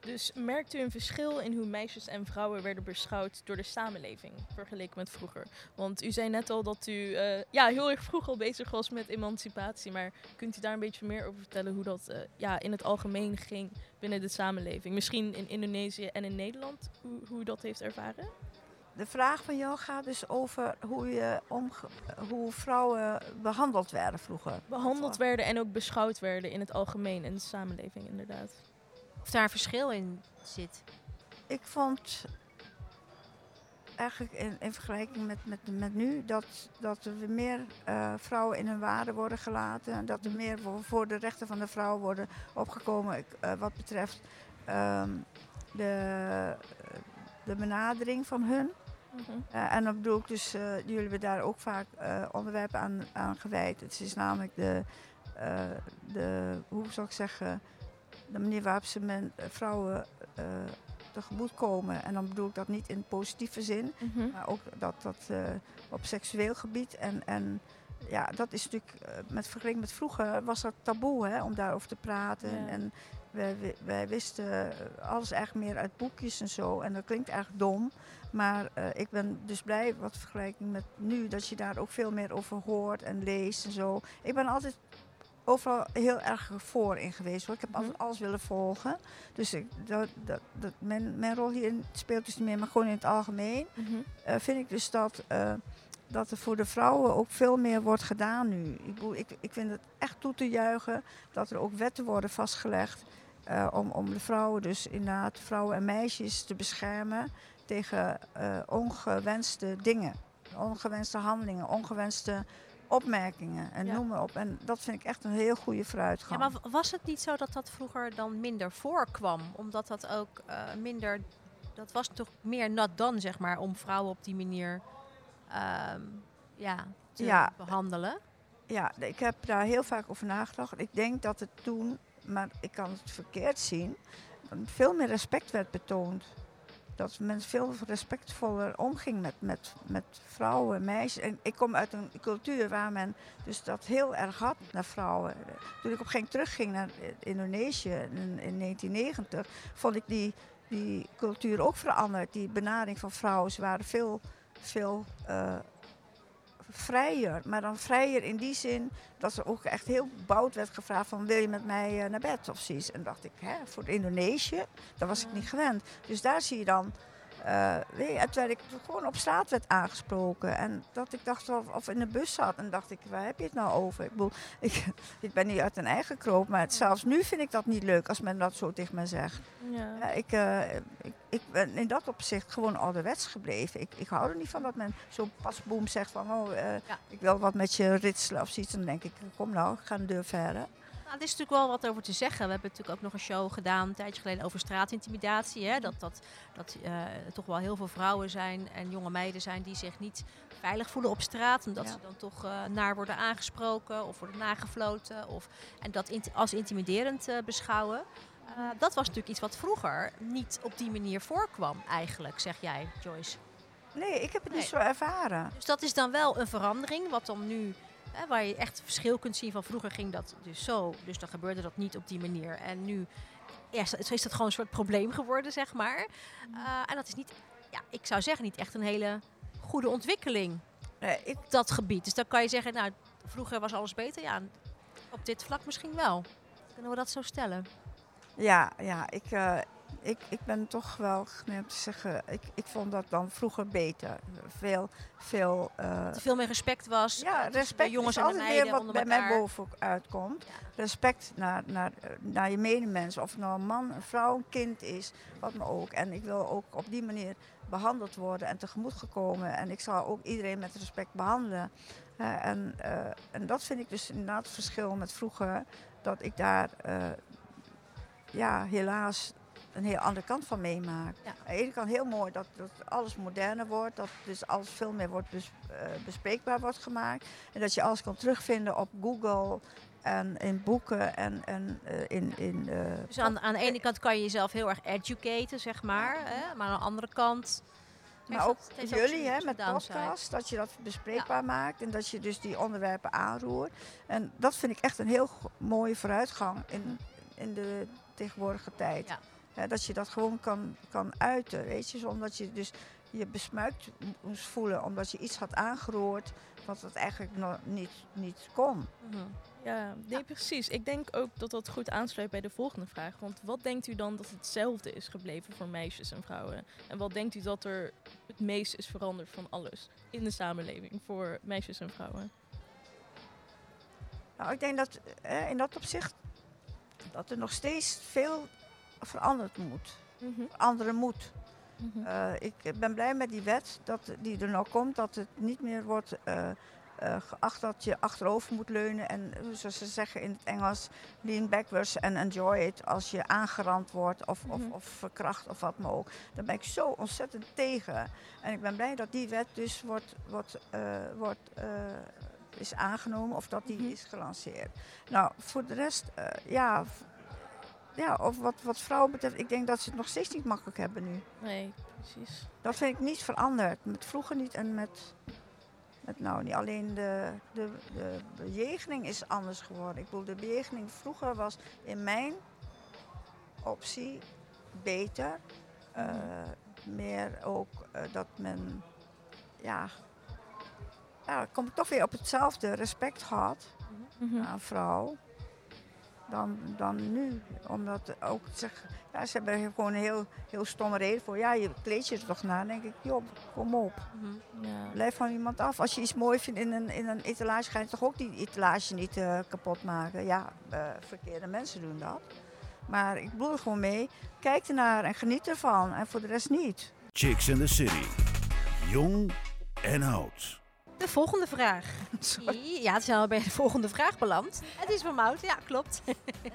Dus merkt u een verschil in hoe meisjes en vrouwen werden beschouwd door de samenleving vergeleken met vroeger? Want u zei net al dat u eh, ja, heel erg vroeg al bezig was met emancipatie. Maar kunt u daar een beetje meer over vertellen hoe dat eh, ja, in het algemeen ging binnen de samenleving? Misschien in Indonesië en in Nederland, hoe, hoe u dat heeft ervaren? De vraag van jou gaat dus over hoe, je omge- hoe vrouwen behandeld werden vroeger. Behandeld werden en ook beschouwd werden in het algemeen in de samenleving inderdaad. Of daar een verschil in zit. Ik vond eigenlijk in, in vergelijking met, met, met nu dat, dat er meer eh, vrouwen in hun waarde worden gelaten. En dat er meer voor, voor de rechten van de vrouw worden opgekomen ik, eh, wat betreft ehm, de, de benadering van hun. Eh, en dan bedoel ik dus, eh, jullie hebben daar ook vaak eh, onderwerpen aan, aan gewijd. Het is namelijk de, de, hoe zou ik zeggen, de manier waarop ze men, vrouwen tegemoet komen. En dan bedoel ik dat niet in positieve zin, Mhm. maar ook dat dat op seksueel gebied. En, en ja, dat is natuurlijk, met vergelijking met vroeger was dat taboe hè, om daarover te praten. Ja. En wij, wij- wisten eh, alles eigenlijk meer uit boekjes en zo. En dat klinkt eigenlijk dom. Maar eh, ik ben dus blij, wat vergelijking met nu, dat je daar ook veel meer over hoort en leest en zo. Ik ben altijd overal heel erg voor in geweest hoor. Ik heb Mhm. altijd alles willen volgen. Dus ik, dat, dat, dat, mijn, mijn rol hierin speelt dus niet meer, maar gewoon in het algemeen. Mhm. eh, vind ik dus dat, dat er voor de vrouwen ook veel meer wordt gedaan nu. Ik, ik, ik vind het echt toe te juichen dat er ook wetten worden vastgelegd. eh, om, om de vrouwen, dus inderdaad vrouwen en meisjes te beschermen tegen eh, ongewenste dingen. Ongewenste handelingen, ongewenste opmerkingen en Ja. noem maar op. En dat vind ik echt een heel goede Ja, vooruitgang. maar w- was het niet zo dat dat vroeger dan minder voorkwam? Omdat dat ook eh, minder... Dat was toch meer nat dan, zeg maar, om vrouwen op die manier ehm, ja, te Ja. behandelen. Ja, ik heb daar heel vaak over nagedacht. Ik denk dat het toen, maar ik kan het verkeerd zien, veel meer respect werd betoond. Dat men veel respectvoller omging met, met, met vrouwen en meisjes. En ik kom uit een cultuur waar men dus dat heel erg had naar vrouwen. Toen ik op een gegeven moment terugging naar Indonesië in, in 1990, vond ik die, die cultuur ook veranderd. Die benadering van vrouwen, ze waren veel, veel eh, vrijer. Maar dan vrijer in die zin dat er ook echt heel boud werd gevraagd van wil je met mij eh, naar bed of zoiets. En dacht ik, hè, voor Indonesië, dat was ik niet gewend. Dus daar zie je dan, eh, je, en terwijl ik gewoon op straat werd aangesproken. En dat ik dacht, of, of in de bus zat en dacht ik, waar heb je het nou over? Ik bedoel, ik, ik ben niet uit een eigen kroop, maar het- zelfs nu vind ik dat niet leuk als men dat zo tegen me zegt. Ja. Ja, ik, eh, ik, ik ben in dat opzicht gewoon ouderwets gebleven. Ik, ik hou er niet van dat men zo pas boem zegt van... oh, eh, Ja. ik wil wat met je ritselen of zoiets. Dan denk ik, kom nou, ik ga een deur verder. Nou, er is natuurlijk wel wat over te zeggen. We hebben natuurlijk ook nog een show gedaan een tijdje geleden over straatintimidatie. Hè? Dat, dat, dat eh, er toch wel heel veel vrouwen zijn en jonge meiden zijn die zich niet veilig voelen op straat. Omdat Ja. ze dan toch eh, naar worden aangesproken of worden nagefloten. Of, en dat als intimiderend eh, beschouwen. Dat was natuurlijk iets wat vroeger niet op die manier voorkwam eigenlijk, zeg jij Joyce. Nee, ik heb het Nee. niet zo ervaren. Dus dat is dan wel een verandering, wat dan nu, hè, waar je echt verschil kunt zien van vroeger ging dat dus zo, dus dan gebeurde dat niet op die manier. En nu ja, is is dat gewoon een soort probleem geworden, zeg maar. Eh, en dat is niet, ja, ik zou zeggen, niet echt een hele goede ontwikkeling Nee, ik, op dat gebied. Dus dan kan je zeggen, nou, vroeger was alles beter. Ja, op dit vlak misschien wel. Kunnen we dat zo stellen? ja, ja, ik, eh, ik, ik ben toch wel geneigd te zeggen, ik, ik vond dat dan vroeger beter. Veel, veel... Uh, dat er veel meer respect was. Ja, respect jongens is altijd weer wat bij mij boven uitkomt. Respect naar, naar, naar je medemens. Of het nou een man, een vrouw, een kind is, wat me ook. En ik wil ook op die manier behandeld worden en tegemoet gekomen. En ik zal ook iedereen met respect behandelen. en, uh, en dat vind ik dus inderdaad het verschil met vroeger. Dat ik daar ja, helaas een heel andere kant van meemaak. Ja. Aan de ene kant heel mooi dat, dat alles moderner wordt, dat dus alles veel meer wordt bes, uh, bespreekbaar wordt gemaakt. En dat je alles kan terugvinden op Google en in boeken en, en uh, in... in uh, dus aan, aan de ene kant kan je jezelf heel erg educaten, zeg maar. Hè? Maar aan de andere kant... Maar ook jullie hè, met podcast, dat je dat bespreekbaar ja. maakt en dat je dus die onderwerpen aanroert. En dat vind ik echt een heel mooie vooruitgang in, in de tegenwoordige tijd. Ja dat je dat gewoon kan, kan uiten, weet je. Zonder je dus je besmuikt moest voelen omdat je iets had aangeroerd wat het eigenlijk nog niet, niet kon. Mhm. Ja, nee, precies. Ik denk ook dat dat goed aansluit bij de volgende vraag. Want wat denkt u dan dat hetzelfde is gebleven voor meisjes en vrouwen? En wat denkt u dat er het meest is veranderd van alles in de samenleving voor meisjes en vrouwen? Nou, ik denk dat in dat opzicht dat er nog steeds veel veranderd moet. Mm Veranderen moet. Mhm. Eh, ik ben blij met die wet dat die er nou komt, dat het niet meer wordt uh, uh, geacht dat je achterover moet leunen en zoals ze zeggen in het Engels, lean backwards and enjoy it als je aangerand wordt of, of, mhm. of verkracht of wat maar ook. Daar ben ik zo ontzettend tegen. En ik ben blij dat die wet dus wordt, wordt, wordt is aangenomen of dat die mhm. is gelanceerd. Nou, voor de rest, ja, ja, of wat, wat vrouwen betreft, ik denk dat ze het nog steeds niet makkelijk hebben nu. Nee, precies. Dat vind ik niet veranderd. Met vroeger niet en met, met nou niet. Alleen de, de, de bejegening is anders geworden. Ik bedoel, de bejegening vroeger was in mijn optie beter. Uh, meer ook uh, dat men, ja, ja, kom ik toch weer op hetzelfde respect had mm -hmm. aan vrouw dan, dan nu. Omdat ook zeg, ja, ze hebben gewoon een heel, heel stomme reden voor. Ja, je kleed je er toch naar. Dan denk ik, joh, kom op. Mhm. ja. Blijf van iemand af. Als je iets mooi vindt in een, in een etalage, ga je toch ook die etalage niet uh, kapot maken. Ja, uh, verkeerde mensen doen dat. Maar ik bedoel gewoon mee. Kijk ernaar en geniet ervan. En voor de rest niet. Chicks in the City. Jong en oud. De volgende vraag. Sorry. Ja, het is al bij de volgende vraag beland. Het is van Mout, ja, klopt.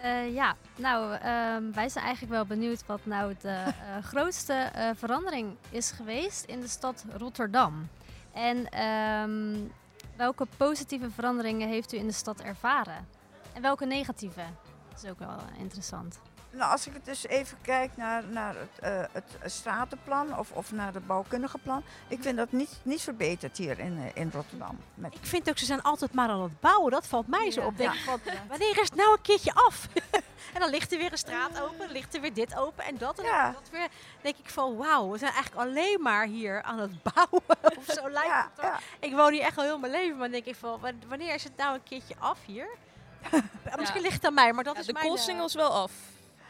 Uh, ja, nou, um, wij zijn eigenlijk wel benieuwd wat nou de uh, grootste uh, verandering is geweest in de stad Rotterdam. En um, welke positieve veranderingen heeft u in de stad ervaren? En welke negatieve? Dat is ook wel interessant. Nou, als ik het dus even kijk naar, naar het, uh, het stratenplan of, of naar het bouwkundige plan. Ik vind dat niet, niet verbeterd hier in, uh, in Rotterdam. Met ik vind ook, ze zijn altijd maar aan het bouwen. Dat valt mij zo op. Denk ja. van, wanneer is het nou een keertje af? en dan ligt er weer een straat open, dan ligt er weer dit open en dat. En ja. dat weer. denk ik van, wauw, we zijn eigenlijk alleen maar hier aan het bouwen. of zo lijkt ja, het toch. Ik woon hier echt al heel mijn leven, maar dan denk ik van, wanneer is het nou een keertje af hier? Misschien ligt het aan mij, maar dat is de mijn... De koolsingels wel af.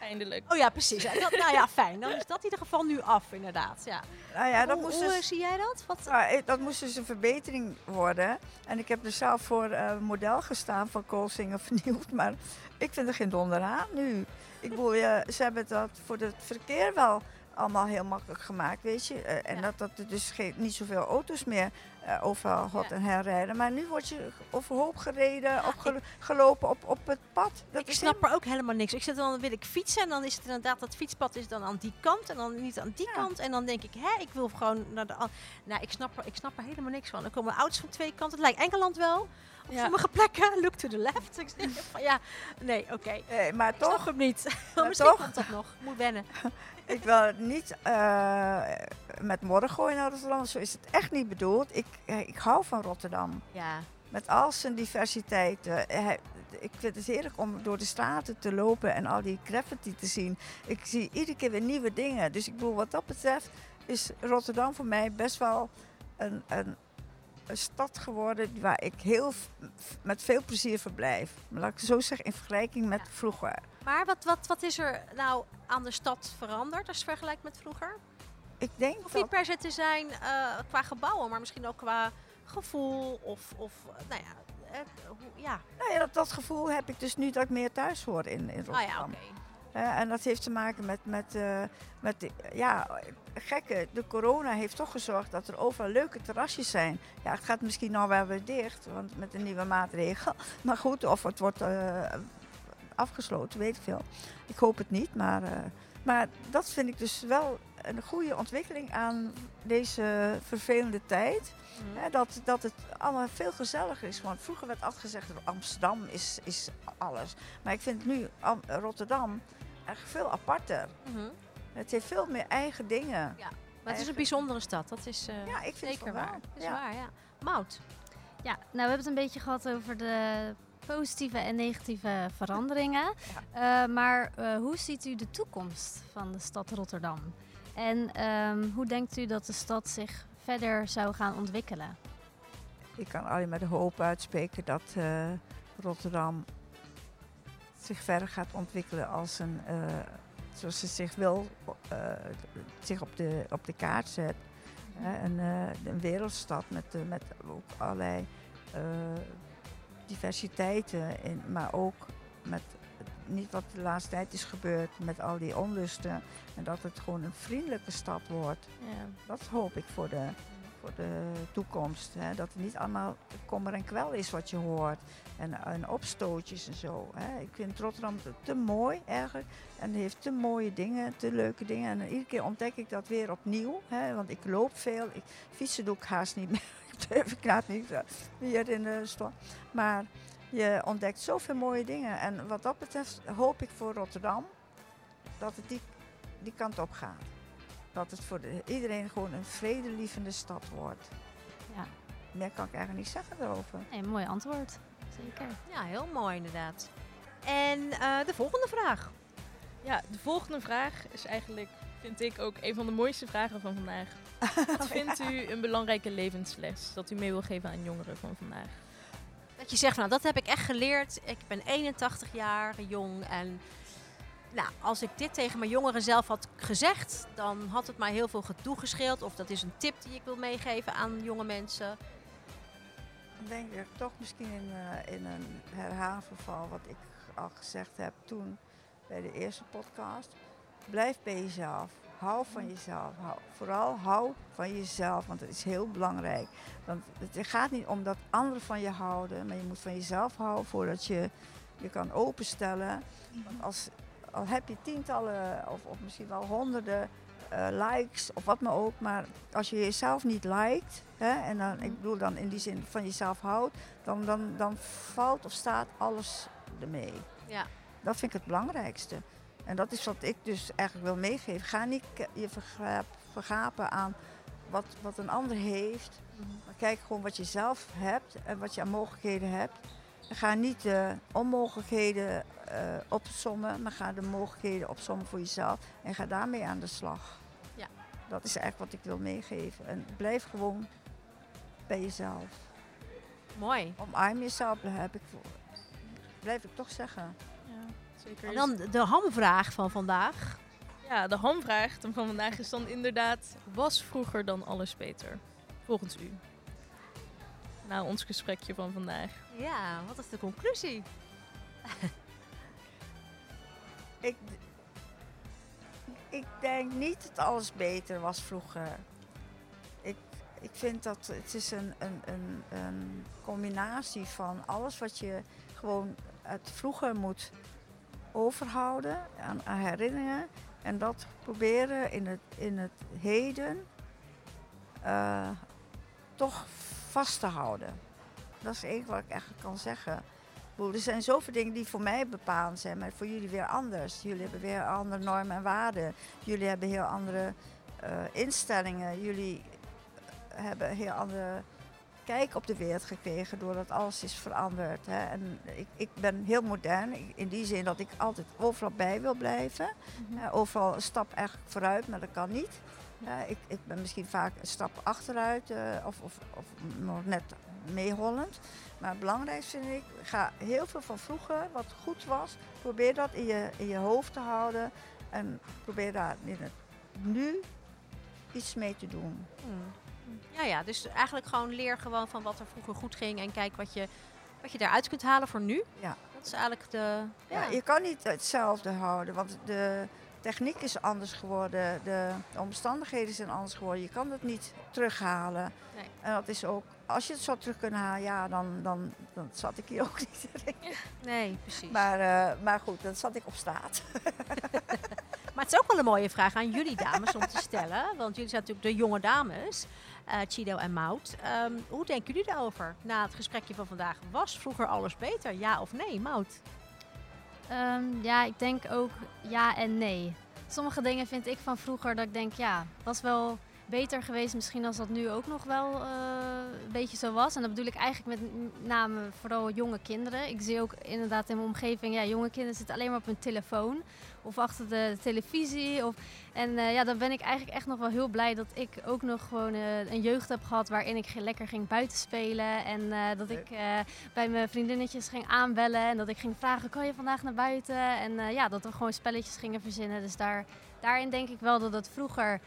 Eindelijk. Oh ja, precies. Dat, nou ja, fijn. Dan is dat in ieder geval nu af, inderdaad. Ja. Nou ja, dat hoe, moest hoe dus, zie jij dat? Wat? Nou, dat moest dus een verbetering worden. En ik heb er zelf voor uh, model gestaan van Koolsingen vernieuwd. Maar ik vind er geen donder aan nu. Ik bedoel, ze hebben dat voor het verkeer wel allemaal heel makkelijk gemaakt, weet je. Uh, en ja. dat, dat er dus geen, niet zoveel auto's meer uh, overal hot ja. en herrijden. Maar nu word je overhoop gereden, ja, gelopen op, op het pad. Dat ik snap er ook helemaal niks. Ik zit dan wil ik fietsen en dan is het inderdaad dat fietspad is dan aan die kant en dan niet aan die kant. En dan denk ik, hè, ik wil gewoon naar de... Nou, ik snap, er, ik snap er helemaal niks van. Er komen auto's van twee kanten. Het lijkt Engeland wel. Op ja. sommige plekken, look to the left. Ik denk van, ja, nee, oké. Okay. Nee, maar ik toch. snap hem niet. Maar Misschien toch? komt dat nog. Moet wennen. ik wil niet uh, met modder gooien naar Rotterdam. Zo is het echt niet bedoeld. Ik, ik hou van Rotterdam. Ja. Met al zijn diversiteit. Uh, ik vind het heerlijk om door de straten te lopen en al die graffiti te zien. Ik zie iedere keer weer nieuwe dingen. Dus ik bedoel, wat dat betreft is Rotterdam voor mij best wel een, een, een stad geworden waar ik heel met veel plezier verblijf. Maar laat ik zo zeggen, in vergelijking met vroeger. Maar wat, wat, wat is er nou aan de stad veranderd als je vergelijkt met vroeger? Ik denk Hoeft dat... niet per se te zijn eh, qua gebouwen, maar misschien ook qua gevoel of, of nou ja, eh, hoe, ja. Nou ja, dat, dat gevoel heb ik dus nu dat ik meer thuis hoor in, in Ah Rotterdam. ja, oké. Eh, en dat heeft te maken met, met, eh, met de, ja, gekke, de corona heeft toch gezorgd dat er overal leuke terrasjes zijn. Ja, het gaat misschien nou wel weer dicht, want met een nieuwe maatregel. Maar goed, of het wordt afgesloten, weet ik veel. Ik hoop het niet, maar, eh, maar dat vind ik dus wel een goede ontwikkeling aan deze vervelende tijd. Mhm. Hè, dat, dat het allemaal veel gezelliger is. Want vroeger werd altijd gezegd, Amsterdam is, is alles. Maar ik vind nu Am- Rotterdam echt veel aparter. Mhm. Het heeft veel meer eigen dingen. Maar het is een bijzondere stad, dat is eh, Ja, ik vind zeker het wel. waar. Is Ja. waar, ja. Mout. Ja, nou we hebben het een beetje gehad over de positieve en negatieve veranderingen. Eh, maar eh, hoe ziet u de toekomst van de stad Rotterdam? En ehm, hoe denkt u dat de stad zich verder zou gaan ontwikkelen? Ik kan alleen maar de hoop uitspreken dat eh, Rotterdam zich verder gaat ontwikkelen als een, zoals ze zich wil, zich op de, op de kaart zet. Hè, een, een wereldstad met, met ook allerlei diversiteiten, in, maar ook met niet wat de laatste tijd is gebeurd met al die onlusten. En dat het gewoon een vriendelijke stad wordt. Ja. Dat hoop ik voor de, voor de toekomst. Hè? Dat het niet allemaal kommer en kwel is wat je hoort. En, en opstootjes en zo. Hè? Ik vind Rotterdam te, te mooi eigenlijk. En het heeft te mooie dingen, te leuke dingen. En iedere keer ontdek ik dat weer opnieuw. Hè? Want ik loop veel. Ik, fietsen doe ik haast niet meer. Ik durf ik nou niet eh, hier in de stad. Maar je ontdekt zoveel mooie dingen. En wat dat betreft hoop ik voor Rotterdam dat het die, die kant op gaat. Dat het voor de- iedereen gewoon een vredelievende stad wordt. Ja. Meer kan ik eigenlijk niet zeggen daarover. Nee, een mooi antwoord. Zeker. Ja, heel mooi inderdaad. En eh, de volgende vraag. Ja, de volgende vraag is eigenlijk, vind ik ook een van de mooiste vragen van vandaag. Wat vindt u een belangrijke levensles dat u mee wil geven aan jongeren van vandaag? Dat je zegt, van, nou, dat heb ik echt geleerd. Ik ben 81 jaar jong en nou, als ik dit tegen mijn jongeren zelf had gezegd, dan had het mij heel veel gedoe gescheeld. Of dat is een tip die ik wil meegeven aan jonge mensen. Dan denk ik toch misschien in, eh, in een herhaalverval wat ik al gezegd heb toen bij de eerste podcast. Blijf bij jezelf. Hou van jezelf. Hou, vooral hou van jezelf, want dat is heel belangrijk. Want het gaat niet om dat anderen van je houden, maar je moet van jezelf houden voordat je je kan openstellen. Want als, al heb je tientallen of, of misschien wel honderden eh, likes of wat maar ook, maar als je jezelf niet liked, hè, en dan, ik bedoel dan in die zin van jezelf houdt, dan, dan, dan valt of staat alles ermee. Ja. Dat vind ik het belangrijkste. En dat is wat ik dus eigenlijk wil meegeven. Ga niet je vergapen aan wat, wat een ander heeft. Maar kijk gewoon wat je zelf hebt en wat je aan mogelijkheden hebt. En ga niet de onmogelijkheden eh opsommen, maar ga de mogelijkheden opsommen voor jezelf. En ga daarmee aan de slag. Ja. Dat is eigenlijk wat ik wil meegeven. En blijf gewoon bij jezelf. Mooi. Omarm jezelf, heb ik. Blijf ik toch zeggen. Zeker. En dan de hamvraag van vandaag. Ja, de hamvraag van vandaag is dan inderdaad, was vroeger dan alles beter? Volgens u. Na ons gesprekje van vandaag. Ja, wat is de conclusie? Ik, ik denk niet dat alles beter was vroeger. Ik, ik vind dat het is een, een, een, een combinatie van alles wat je gewoon uit vroeger moet overhouden aan, herinneringen. En dat proberen in het, in het heden eh, toch vast te houden. Dat is enige wat ik eigenlijk kan zeggen. Er zijn zoveel dingen die voor mij bepalend zijn, maar voor jullie weer anders. Jullie hebben weer andere normen en waarden. Jullie hebben heel andere eh, instellingen. Jullie hebben heel andere kijk op de wereld gekregen doordat alles is veranderd. Hè. En ik, ik ben heel modern in die zin dat ik altijd overal bij wil blijven. Eh, overal een stap eigenlijk vooruit, maar dat kan niet. Eh, ik, ik ben misschien vaak een stap achteruit eh, of, of, of nog net meehollend. Maar het belangrijkste vind ik, ga heel veel van vroeger, wat goed was, probeer dat in je, in je hoofd te houden. En probeer daar in het nu iets mee te doen. Hmm. Ja, ja, dus eigenlijk gewoon leer gewoon van wat er vroeger goed ging en kijk wat je, wat je daaruit kunt halen voor nu. Ja. Dat is eigenlijk de... Ja, je kan niet hetzelfde houden, want de techniek is anders geworden, de omstandigheden zijn anders geworden. Je kan het niet terughalen. Nee. En dat is ook, als je het zou terug kunnen halen, ja, dan, dan, dan zat ik hier ook niet. Nee, precies. Maar, uh, maar goed, dan zat ik op straat. maar het is ook wel een mooie vraag aan jullie dames om te stellen. Want jullie zijn natuurlijk de jonge dames, uh, Chido en Mout. Um, hoe denken jullie daarover na het gesprekje van vandaag? Was vroeger alles beter, ja of nee, Mout? Um, ja, ik denk ook ja en nee. Sommige dingen vind ik van vroeger dat ik denk, ja, was wel beter geweest misschien als dat nu ook nog wel uh, een beetje zo was. En dat bedoel ik eigenlijk met name vooral jonge kinderen. Ik zie ook inderdaad in mijn omgeving, ja, jonge kinderen zitten alleen maar op hun telefoon of achter de televisie. Of, en uh, ja, dan ben ik eigenlijk echt nog wel heel blij dat ik ook nog gewoon uh, een jeugd heb gehad waarin ik lekker ging buiten spelen. En uh, dat ik bij mijn vriendinnetjes ging aanbellen en dat ik ging vragen, kan je vandaag naar buiten? En ja, dat we gewoon spelletjes gingen verzinnen. Dus daar, daarin denk ik wel dat het vroeger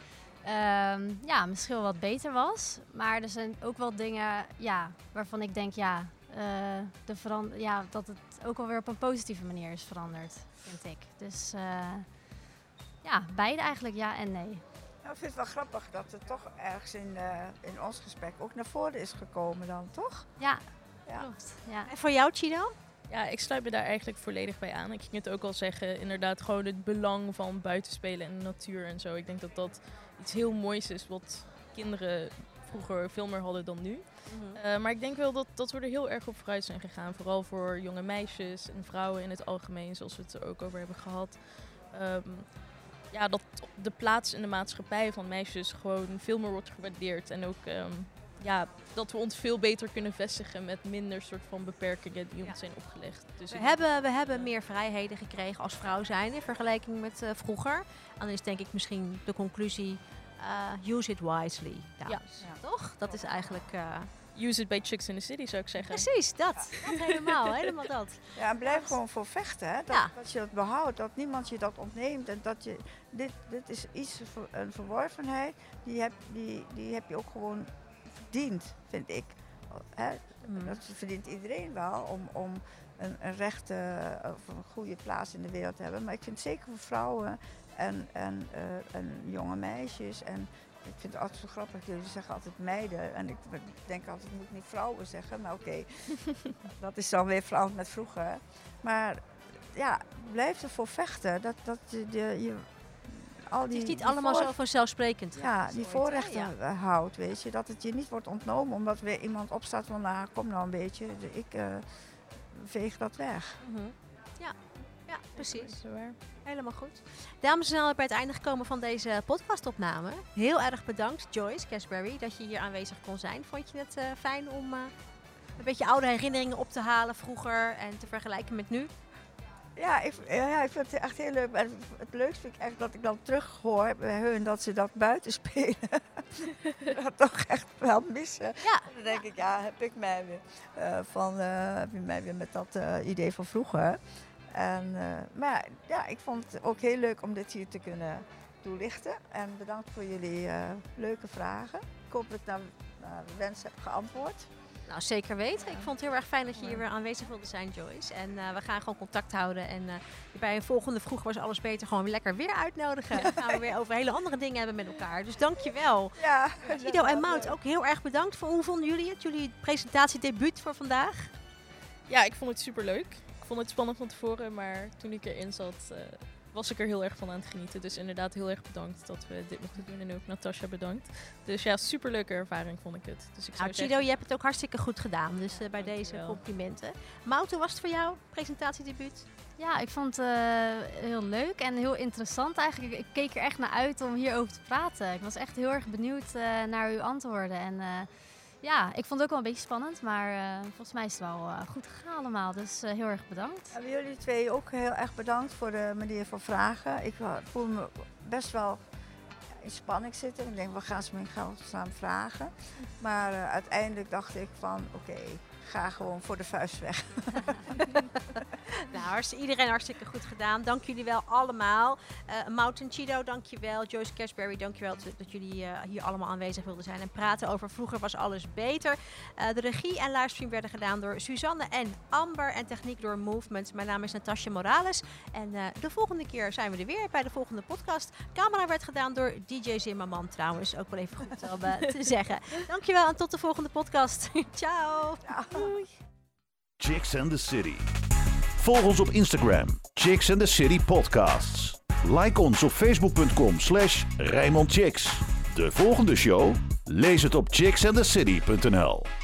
um, ja, misschien wel wat beter was. Maar er zijn ook wel dingen ja, waarvan ik denk, ja, de ja, dat het ook alweer op een positieve manier is veranderd vind ik. Dus uh, ja, beide eigenlijk ja en nee. Nou, ik vind het wel grappig dat het toch ergens in, uh, in ons gesprek ook naar voren is gekomen dan, toch? Ja, ja. klopt. Ja. En voor jou, Chino? Ja, ik sluit me daar eigenlijk volledig bij aan. Ik ging het ook al zeggen, inderdaad gewoon het belang van buitenspelen en de natuur en zo. Ik denk dat dat iets heel moois is wat kinderen vroeger veel meer hadden dan nu. Mhm. Uh, maar ik denk wel dat, dat we er heel erg op vooruit zijn gegaan. Vooral voor jonge meisjes en vrouwen in het algemeen, zoals we het er ook over hebben gehad. Um, ja, dat de plaats in de maatschappij van meisjes gewoon veel meer wordt gewaardeerd. En ook um, ja, dat we ons veel beter kunnen vestigen met minder soort van beperkingen die ons zijn opgelegd. Dus we, hebben, we hebben meer vrijheden gekregen als vrouw zijn in vergelijking met uh, vroeger. dan is denk ik misschien de conclusie uh, use it wisely. Ja. ja. Toch? Dat is eigenlijk. Uh, use it bij Chicks in the City, zou ik zeggen. Precies, dat. dat helemaal, helemaal dat. Ja, en blijf gewoon voor vechten, hè. Dat, ja. dat je het behoudt, dat niemand je dat ontneemt. En dat je, dit, dit is iets, een verworvenheid, die heb, die, die heb je ook gewoon verdiend, vind ik. Hè? Mm. Dat verdient iedereen wel om, om een, een rechte of een goede plaats in de wereld te hebben. Maar ik vind zeker voor vrouwen en, en, uh, en jonge meisjes. En ik vind het altijd zo grappig, jullie zeggen altijd meiden. En ik denk altijd, moet ik niet vrouwen zeggen. Maar oké, okay. dat is dan weer vrouwen met vroeger. Maar ja, blijf ervoor vechten. Dat, dat je, je, al die, het is niet allemaal voor... zo vanzelfsprekend. Ja, die voorrechten ja. houdt, weet je. Dat het je niet wordt ontnomen omdat weer iemand opstaat van, nou, kom nou een beetje. Ik uh, veeg dat weg. Mm -hmm. Ja, ja, precies. Helemaal goed. Dames en heren, bij het einde gekomen van deze podcastopname. Heel erg bedankt, Joyce Casberry, dat je hier aanwezig kon zijn. Vond je het uh, fijn om uh, een beetje oude herinneringen op te halen vroeger en te vergelijken met nu? Ja, ik, ja, ik vind het echt heel leuk. En het leukste vind ik echt dat ik dan terug hoor bij hun dat ze dat buiten spelen. dat toch echt wel missen. Ja. Dan denk ik, ja, heb ik mij weer, uh, van, heb je mij weer met dat idee van vroeger. En, maar ja, ik vond het ook heel leuk om dit hier te kunnen toelichten. En bedankt voor jullie leuke vragen. Ik hoop dat ik naar, naar wens heb geantwoord. Nou, zeker weten. Ik vond het heel erg fijn dat je hier weer aanwezig wilde zijn, Joyce. En uh, we gaan gewoon contact houden. En uh, bij een volgende Vroeg was alles beter gewoon lekker weer uitnodigen. Dan gaan we weer over hele andere dingen hebben met elkaar. Dus dankjewel. Ja. Guido en Mout, ook heel erg bedankt. Voor, hoe vonden jullie het? Jullie presentatiedebuut voor vandaag? Ja, ik vond het super leuk vond het spannend van tevoren, maar toen ik erin zat, uh, was ik er heel erg van aan het genieten. Dus inderdaad heel erg bedankt dat we dit mochten doen. En ook Natasja bedankt. Dus ja, superleuke ervaring vond ik het. Dus ik nou, Chido, je hebt het ook hartstikke goed gedaan. Dus uh, bij deze complimenten. Mout, was het voor jou, presentatiedebuut? Ja, ik vond het uh, heel leuk en heel interessant eigenlijk. Ik keek er echt naar uit om hierover te praten. Ik was echt heel erg benieuwd naar uw antwoorden. En ja, ik vond het ook wel een beetje spannend, maar uh, volgens mij is het wel uh, goed gegaan allemaal. Dus uh, heel erg bedankt. En jullie twee ook heel erg bedankt voor de manier van vragen. Ik voel me best wel in spanning zitten. Ik denk, wat gaan ze me gaan staan vragen? Maar uiteindelijk dacht ik van, oké, ga gewoon voor de vuist weg. nou, iedereen hartstikke goed gedaan. Dank jullie wel allemaal. Uh, Mountain Chido, dankjewel. Joyce Cashberry, dankjewel dat, dat jullie uh, hier allemaal aanwezig wilden zijn en praten over Vroeger was alles beter. Uh, de regie en livestream werden gedaan door Suzanne en Amber en techniek door Movement. Mijn naam is Natasja Morales en de volgende keer zijn we er weer bij de volgende podcast. Camera werd gedaan door DJ Zimmerman trouwens, ook wel even goed om te zeggen. Dankjewel en tot de volgende podcast. Ciao. Ciao. Chicks and the City. Volg ons op Instagram, Chicks and the City Podcasts. Like ons op facebook.com slash Chicks. De volgende show? Lees het op chicksandthecity.nl